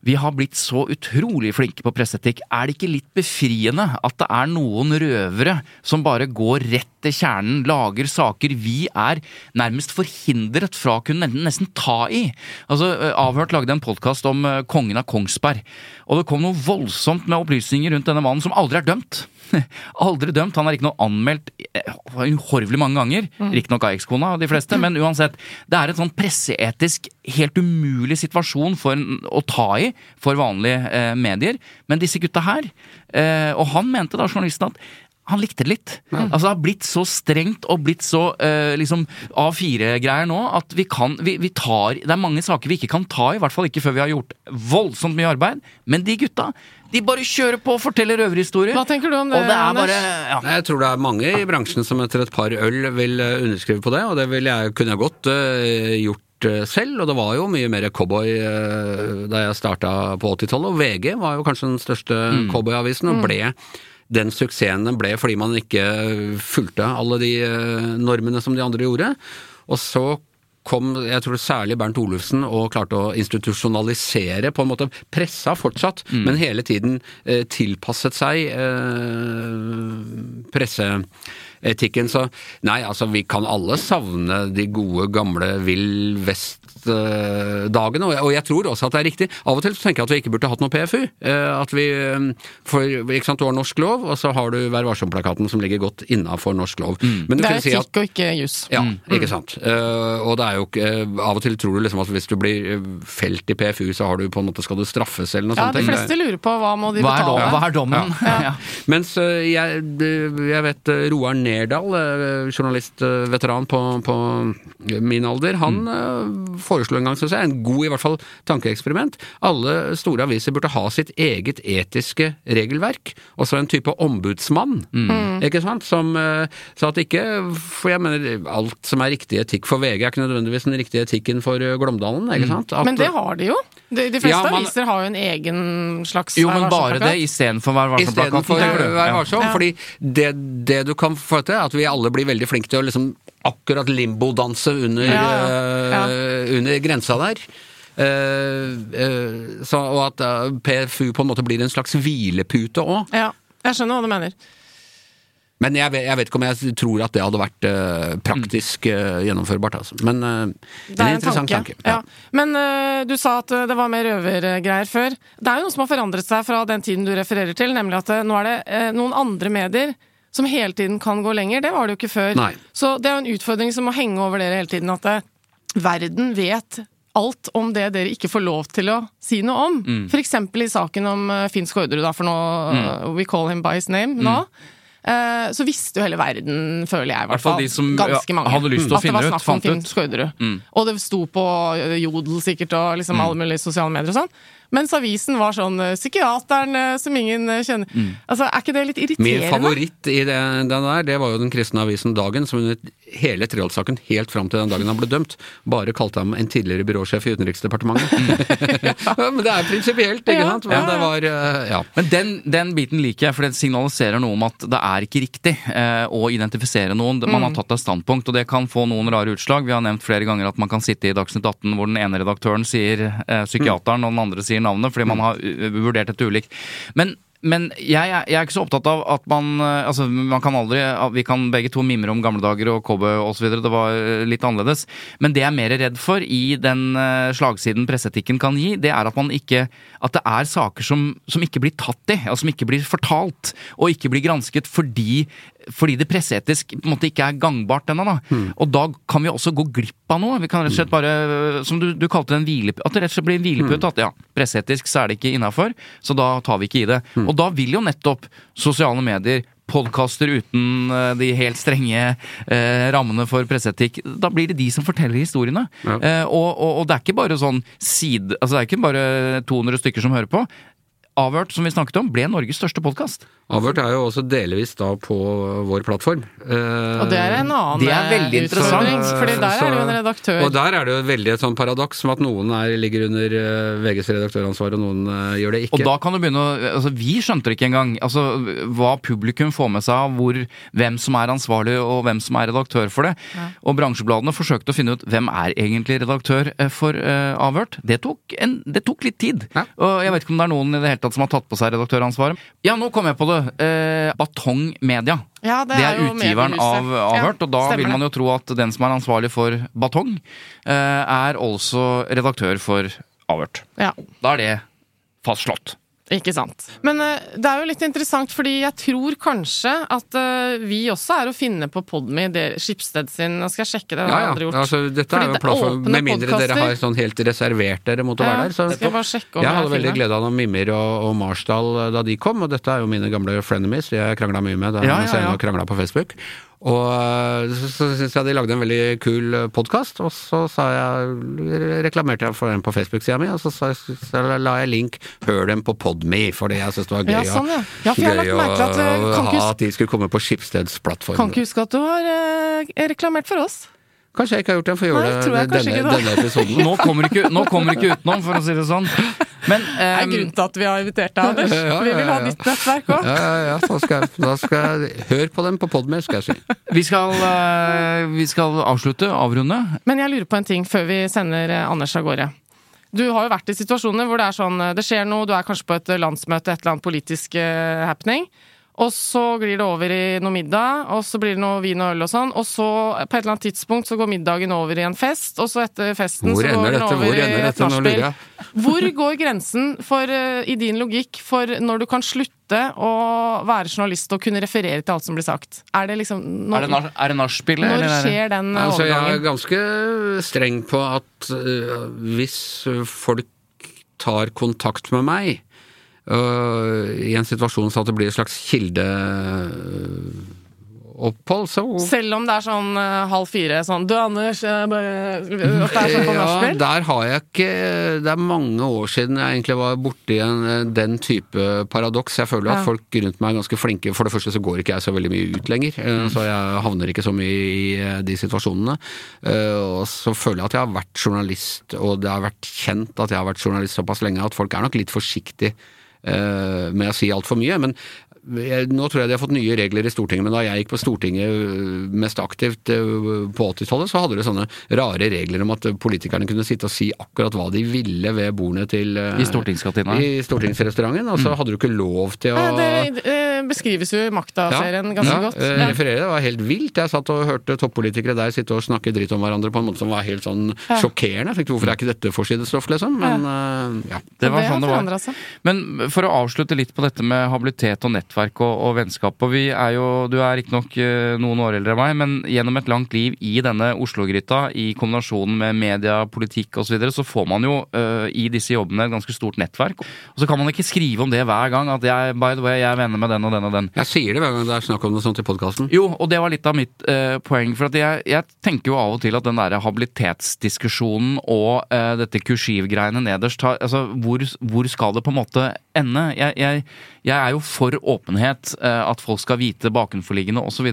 vi har blitt så utrolig flinke på presseetikk. Er det ikke litt befriende at det er noen røvere som bare går rett til kjernen, lager saker vi er nærmest forhindret fra å kunne nesten ta i? Altså, eh, Avhørt lagde en podkast om eh, kongen av Kongsberg, og det kom noe voldsomt med opplysninger rundt denne mannen som aldri er dømt. Aldri dømt. Han er noe anmeldt eh, uhorvelig mange ganger. Riktignok av ekskona, de fleste, men uansett. Det er en sånn presseetisk helt umulig situasjon for å ta i for vanlige eh, medier. Men disse gutta her, eh, og han mente da, journalisten, at han likte det litt. Altså Det har blitt så strengt og blitt så eh, liksom A4-greier nå at vi kan vi, vi tar Det er mange saker vi ikke kan ta i, hvert fall ikke før vi har gjort voldsomt mye arbeid. Men de gutta, de bare kjører på og forteller røverhistorier. Hva tenker du om det, det Anders? bare ja. Jeg tror det er mange i bransjen som etter et par øl vil eh, underskrive på det, og det jeg, kunne jeg godt uh, gjort eh, selv, og det var jo mye mer cowboy da jeg starta på 80-tallet, og VG var jo kanskje den største cowboyavisen, og ble den suksessen den ble fordi man ikke fulgte alle de eh, normene som de andre gjorde. Og så kom jeg tror særlig Bernt Olufsen og klarte å institusjonalisere, på en måte pressa fortsatt, men hele tiden eh, tilpasset seg eh, presseetikken. Så nei, altså vi kan alle savne de gode, gamle Vill Vest-dagene, og, jeg- og jeg tror også at det er riktig. Av og til så tenker jeg at vi ikke burde hatt noe PFU. eh, At vi, eh, for ikke sant, Du har norsk lov, og så har du Vær varsom-plakaten som ligger godt innafor norsk lov. Men du Det er er si at og ikke jus. ja, ikke sant. Eh, og det er jo ikke eh, Av og til tror du liksom at hvis du blir felt i PFU, så har du på en måte skal du straffes eller noe Ja, sånt. de Det- fleste lurer på hva må de Hva betale. dom, betale. hva er dommen? Ja. Mens eh, jeg, jeg vet Roar Nerdal, journalistveteran på, på min alder, han eh, foreslo en gang, syns jeg, en god i hvert fall tankeeksperiment. Alle store aviser burde ha sitt eget etiske regelverk, og så en type ombudsmann, ikke sant, som sa Så at ikke For jeg mener, alt som er riktig etikk for VG, er ikke nødvendigvis den riktige etikken for eh, Glåmdalen, ikke sant? At, Men det har de jo. De, de fleste Ja, man- aviser har jo en egen slags Jo, men bare det istedenfor Vær varsom-plakat. Istedenfor? Vær varsom. Ja. Fordi det, det du kan få til, er at vi alle blir veldig flinke til å liksom akkurat limbodanse under, Ja, ja. eh, under grensa der. Uh, så, og at PFU på en måte blir en slags hvilepute òg. Ja, jeg skjønner hva du mener. Men jeg jeg vet ikke om jeg tror at det hadde vært uh, praktisk uh, gjennomførbart. Altså. Men uh, Det er en interessant tanke. tanke. Ja. Men eh, du sa at det var mer røvergreier før. Det er jo noe som har forandret seg fra den tiden du refererer til, nemlig at nå er det noen andre medier som hele tiden kan gå lenger. Det var det jo ikke før. Nei. Så det er jo en utfordring som må henge over dere hele tiden, at det, verden vet alt om det dere ikke får lov til å si noe om. Mm. Eksempel i saken om uh, Finn Skårderud, da, for nå uh, We call him by his name nå. Eh, så visste jo hele verden, føler jeg, i hvert fall de som, ganske mange, hadde lyst til å at det var snakk om Finn. Skårderud. Mm. Og det sto på eh, Jodel sikkert, og liksom alle mulige sosiale medier og sånn. Mens avisen var sånn eh, Psykiateren eh, som ingen kjenner'. kjenner. Altså, er ikke det litt irriterende? Min favoritt i det, den der, det var jo den kristne avisen Dagen, som under hele Treholt-saken, helt fram til den dagen han ble dømt, bare kalte ham en tidligere byråsjef i Utenriksdepartementet. Ja, Men det er prinsipielt, ikke sant? Men det var eh, Ja. Men den, den biten liker jeg, for det signaliserer noe om at det er ikke riktig eh, å identifisere noen. Man har tatt et standpunkt, og det kan få noen rare utslag. Vi har nevnt flere ganger at man kan sitte i Dagsnytt 18 hvor den ene redaktøren sier eh, psykiateren, og den andre sier navnet, fordi man har uh, vurdert dette ulikt. Men men jeg, jeg er ikke så opptatt av at man eh, Altså, man kan aldri Vi kan begge to mimre om gamle dager og cowboy osv. Det var eh, litt annerledes. Men det jeg er mer redd for i den eh, slagsiden presseetikken kan gi, det er at man ikke At det er saker som, som ikke blir tatt i, og som ikke blir fortalt, og ikke blir gransket fordi fordi det presseetisk på en måte ikke er gangbart ennå. da. Og da kan vi også gå glipp av noe. Vi kan rett og slett bare, som du, du kalte det, en hvilepute. At det rett og slett blir en hvilepute. At ja, presseetisk så er det ikke innafor, så da tar vi ikke i det. Og da vil jo nettopp sosiale medier Podkaster uten eh, de helt strenge eh, rammene for presseetikk. Da blir det de som forteller historiene. Ja. Eh, og, og, og det er ikke bare sånn side... Altså det er ikke bare 200 stykker som hører på. Avhørt, som vi snakket om, ble Norges største podkast. Avhørt er jo også delvis da på vår plattform. Eh, Og det er en annen Det er veldig eh, utfordring, interessant. for der er det jo en redaktør Og der er det jo veldig et sånn paradoks som at noen er, ligger under eh, VGs redaktøransvar, og noen gjør det ikke. Og da kan du begynne å altså Vi skjønte det ikke engang. Altså, hva publikum får med seg av hvor, hvem som er ansvarlig og hvem som er redaktør for det. Og bransjebladene forsøkte å finne ut hvem er egentlig redaktør for uh, Avhørt. Det tok, en, det tok litt tid. Ja. Og jeg vet ikke om det er noen i det hele tatt som har tatt på seg redaktøransvaret. Ja, nå kom jeg på det! Eh, Batong Media. Ja, Det er, jo utgiveren av. Avhørt, Ja, og da vil man jo tro at den som er ansvarlig for Batong, eh, er også redaktør for Avhørt. Ja. Da er det fastslått. Ikke sant. Men uh, det er jo litt interessant, fordi jeg tror kanskje at uh, vi også er å finne på Podme, Skipsted sin Nå skal jeg sjekke det, det ja, har jeg ja. aldri gjort. Altså, dette Fordi er jo plass en plattform, med mindre dere har sånn helt reservert dere mot å være der. Så, skal jeg bare sjekke om jeg jeg hadde veldig glede av noen Mimir og, og Marsdal eh, da de kom, og dette er jo mine gamle frenemies, de jeg krangla mye med da Ja, ja, ja. jeg krangla på Facebook. Og eh, så, så syns jeg de lagde en veldig kul podkast, og så sa jeg, reklamerte jeg for den på Facebook-sida mi, og så, sa så la jeg link 'hør dem på Podme', fordi jeg syntes det var gøy, Ja, sånn, ja. Ja, har gøy å at, eh, ha at de skulle komme på Skipsteds plattform. Kan ikke huske at du har eh, reklamert for oss. Kanskje jeg ikke har gjort det, for å gjøre jeg det denne, denne episoden. Nå kommer ikke, nå kommer ikke utenom, for å si det sånn. Men Det er ehm, grunnen til at vi har invitert deg, Anders. Ja, ja, Vi vil ha ditt nettverk òg. Ja, ja, ja. Da skal, jeg, da skal jeg Hør på dem på Podmer, skal jeg si. vi, skal, eh, vi skal avslutte, avrunde. Men jeg lurer på en ting før vi sender eh, Anders av gårde. Du har jo vært i situasjoner hvor det er sånn, det skjer noe, du er kanskje på et landsmøte, et eller annet politisk eh, happening, og så glir det over i noe middag, og så blir det noe vin og øl og sånn, og så på et eller annet tidspunkt så går middagen over i en fest, og så etter festen Hvor så går den dette? over Hvor i et? Nachspiel. Hvor går grensen for, eh, i din logikk for når du kan slutte å være journalist og kunne referere til alt som blir sagt? Er det liksom når, Er det, nach- er det nachspiel? når eller er skjer den Altså, jeg er ganske streng på at uh, hvis folk tar kontakt med meg i en situasjon så at det blir et slags kildeopphold, så Selv om det er sånn uh, halv fire, sånn Du, Anders, jeg bare sånn på Ja, der har jeg ikke Det er mange år siden jeg egentlig var borti en, den type paradoks. Jeg føler at Ja. folk rundt meg er ganske flinke. For det første så går ikke jeg så veldig mye ut lenger, Mm. så jeg havner ikke så mye i de situasjonene. Uh, Og så føler jeg at jeg har vært journalist, og det har vært kjent at jeg har vært journalist såpass lenge at folk er nok litt forsiktige med å si altfor mye. Men jeg, nå tror jeg de har fått nye regler i Stortinget, men da jeg gikk på Stortinget øh, mest aktivt øh, på 80-tallet, så hadde de sånne rare regler om at politikerne kunne sitte og si akkurat hva de ville ved bordene til øh, I stortingskantina. I stortingsrestauranten, og så hadde du ikke lov til å det beskrives jo i Makta-serien ganske ja, godt. Ja. referere, det var helt vilt. Jeg satt og hørte toppolitikere der sitte og snakke dritt om hverandre på en måte som var helt sånn Ja. sjokkerende. Jeg tenkte hvorfor er ikke dette forsidestoff, liksom? Men ja. Det var sånn det var. Men for å avslutte litt på dette med habilitet og nettverk nettverk og, og vennskap. Og vi er jo, du er riktignok uh, noen år eldre enn meg, men gjennom et langt liv i denne Oslo-gryta, i kombinasjonen med media, politikk osv., så, videre, så får man jo uh, i disse jobbene et ganske stort nettverk. Og så kan man ikke skrive om det hver gang, at jeg, by the way, jeg er venner med den og den og den. Jeg sier det hver gang det er snakk om noe sånt i podkasten. Jo, og det var litt av mitt uh, poeng. For at jeg, jeg, tenker jo av og til at den derre habilitetsdiskusjonen og dette kursivgreiene nederst har altså, hvor, hvor skal det på en måte ende? Jeg, jeg, jeg er jo for åpenhet, eh, at folk skal vite bakenforliggende osv.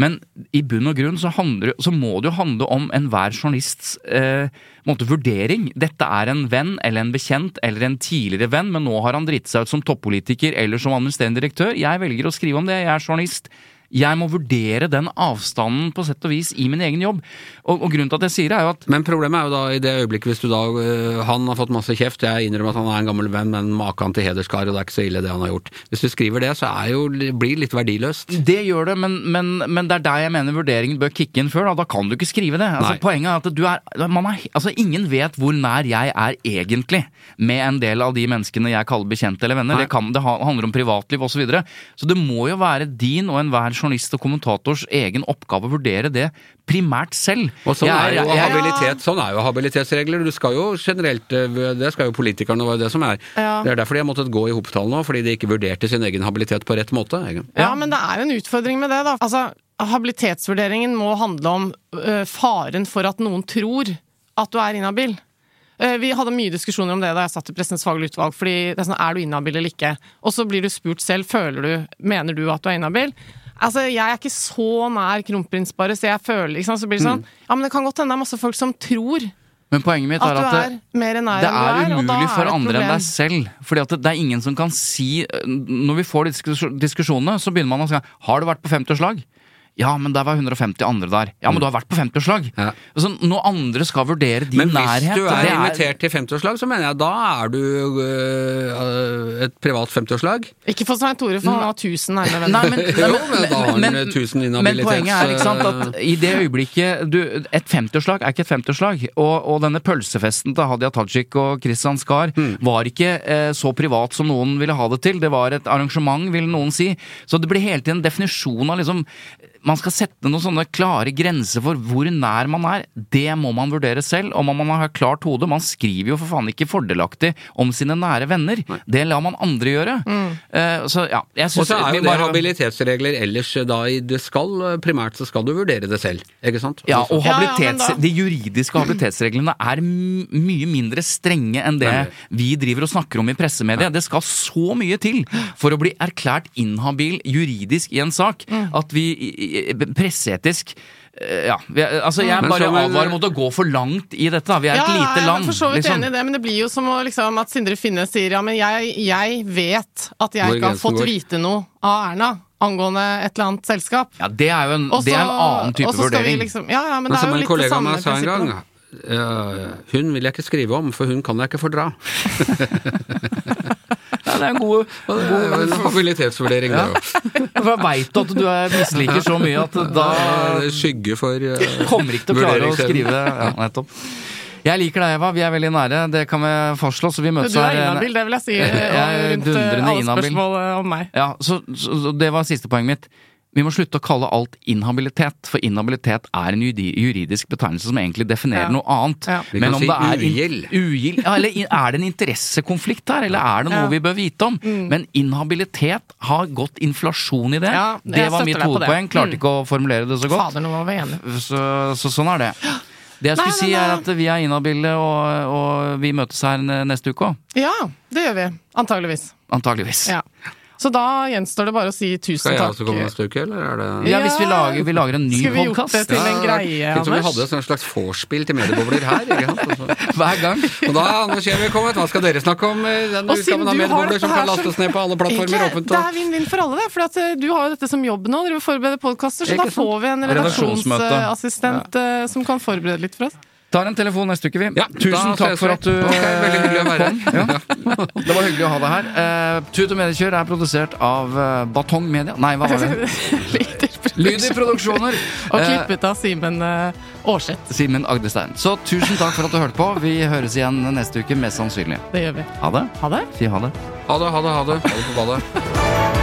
Men i bunn og grunn så, handler, så må det jo handle om enhver journalists eh, vurdering. Dette er en venn eller en bekjent eller en tidligere venn, men nå har han dritt seg ut som toppolitiker eller som administrerende direktør. Jeg velger å skrive om det. Jeg er journalist. Jeg må vurdere den avstanden på sett og vis i min egen jobb. Og, og grunnen til at jeg sier det, er jo at Men problemet er jo da i det øyeblikket hvis du da øh, Han har fått masse kjeft, jeg innrømmer at han er en gammel venn, men maken til hederskar, og det er ikke så ille det han har gjort. Hvis du skriver det, så er jo, blir det litt verdiløst. Det gjør det, men, men, men, det er der jeg mener vurderingen bør kicke inn før. Da, da kan du ikke skrive det. Altså, poenget er at du er, er altså, Ingen vet hvor nær jeg er egentlig med en del av de menneskene jeg kaller bekjente eller venner. Det, kan, det handler om privatliv osv. Så, videre. så det må jo være din og enhver journalist og kommentators egen oppgave å vurdere det primært selv. Og sånn, er, jo jeg, habilitet, sånn er jo habilitetsregler. Du skal jo generelt, eh, Det skal jo politikerne være det som er. Ja. Det er derfor de har måttet gå i hopetall nå, fordi de ikke vurderte sin egen habilitet på rett måte. Ja, ja, men det er jo en utfordring med det, da. Altså, habilitetsvurderingen må handle om ø, faren for at noen tror at du er inhabil. Vi hadde mye diskusjoner om det da jeg satt i Pressens faglige utvalg. fordi det Er sånn, er du inhabil eller ikke? Og så blir du spurt selv føler du, mener du at du er inhabil. Altså, Jeg er ikke så nær kronprinsparet, så jeg føler liksom, så blir det sånn Ja, men det kan godt hende det er masse folk som tror men poenget mitt er at, at du er det er umulig for andre enn deg selv. Fordi at det, det, er ingen som kan si Når vi får disse diskusjonene, så begynner man å si Har du vært på 50-årslag? Ja, men der var 150 andre der. Ja, men du har vært på 50-årslag! Ja. Altså, når andre skal vurdere din nærhet Men hvis du er, er invitert til 50-årslag, så mener jeg da er du øh, et privat 50-årslag. Ikke for Svein Tore, for han har 1000 nærmere venner. Men, jo, men da har han 1000 inhabilitets... Men poenget er ikke sant, at i det øyeblikket du, Et 50-årslag er ikke et 50-årslag. Og, og, denne pølsefesten til Hadia Tajik og Christian Skar mm. var ikke eh, så privat som noen ville ha det til. Det var et arrangement, vil noen si. Så det blir hele tiden en definisjon av liksom man skal sette noen sånne klare grenser for hvor nær man er. Det må man vurdere selv, og man har klart hode. Man skriver jo for faen ikke fordelaktig om sine nære venner. Nei. Det lar man andre gjøre. Mm. Uh, så ja, jeg synes Og så er jo det bare... habilitetsregler ellers da i det skal, primært så skal du vurdere det selv, ikke sant? Ja, og habilitets, ja, ja, de juridiske habilitetsreglene er mye mindre strenge enn det Nei. vi driver og snakker om i pressemedia. Det skal så mye til for å bli erklært inhabil juridisk i en sak mm. at vi presseetisk eh, ja, altså Jeg bare advarer mot å gå for langt i dette. Vi er ja, et lite land. Jeg er for så vidt liksom. enig i det, men det blir jo som liksom, at Sindre Finne sier ja, men jeg, jeg vet at jeg ikke har fått går. vite noe av Erna angående et eller annet selskap. Ja, Det er jo en, også, det er en annen type vurdering. Liksom, ja, ja, men, men det er jo litt det samme prinsippet. Uh, hun vil jeg ikke skrive om, for hun kan jeg ikke fordra. Det er en god, god habilitetsvurdering, ja. det òg. For jeg veit at du misliker så mye at da Skygge for uh, Kommer ikke til å klare å skrive ja, nettopp. Jeg liker deg, Eva. Vi er veldig nære. Det kan vi fastslå. Så vi møtes her. Du er inhabil, det vil jeg si. Jeg rundt alle spørsmål om meg. Ja, så, så, Det var siste poenget mitt. Vi må slutte å kalle alt inhabilitet, for inhabilitet er en juridisk betegnelse som egentlig definerer ja. noe annet. Ja. Vi kan si ugild. ugild ja, eller er det en interessekonflikt her, eller er det noe vi bør vite om? Mm. Men inhabilitet har gått inflasjon i det. det var mitt hovedpoeng. Klarte mm. ikke å formulere det så godt. Fader, nå var vi enige. Så, så, sånn er det. Det jeg skulle nei, si, er at vi er inhabile, og, og vi møtes her neste uke òg. Ja, det gjør vi. Antageligvis. Antageligvis. Ja. Så da gjenstår det bare å si tusen takk. Skal jeg også komme neste uke, eller er det Ja, hvis vi lager, vi lager en ny podkast. Skulle vi gjort det til en greie, Anders? Vi hadde et slags vorspiel til mediebobler her. Altså. Hver gang. Og da er Anders Giæver kommet. Hva skal dere snakke om Den denne utgaven av mediebobler som kan lastes ned på alle plattformer åpent? Det er vinn-vinn for alle, det. For at eh, du har jo dette som jobb nå, dere forbereder podkaster, så da får vi en redaksjonsassistent eh, som kan forberede litt for oss. Tar en telefon neste uke, vi. Ja, Tusen takk for at du okay, Veldig hyggelig å være her. Ja. Det var hyggelig å ha deg her. Uh, Tut og Mediekjør er produsert av uh, Batong Media. Nei, hva var det? Lyder Produksjoner. og klippet av Simen uh, Aarseth. Simen Agdestein. Så tusen takk for at du hørte på. Vi høres igjen neste uke, mest sannsynlig. Det gjør vi. Ha det. Ha det. Si ha det. Ha det, ha det, ha det. Ha det på badet.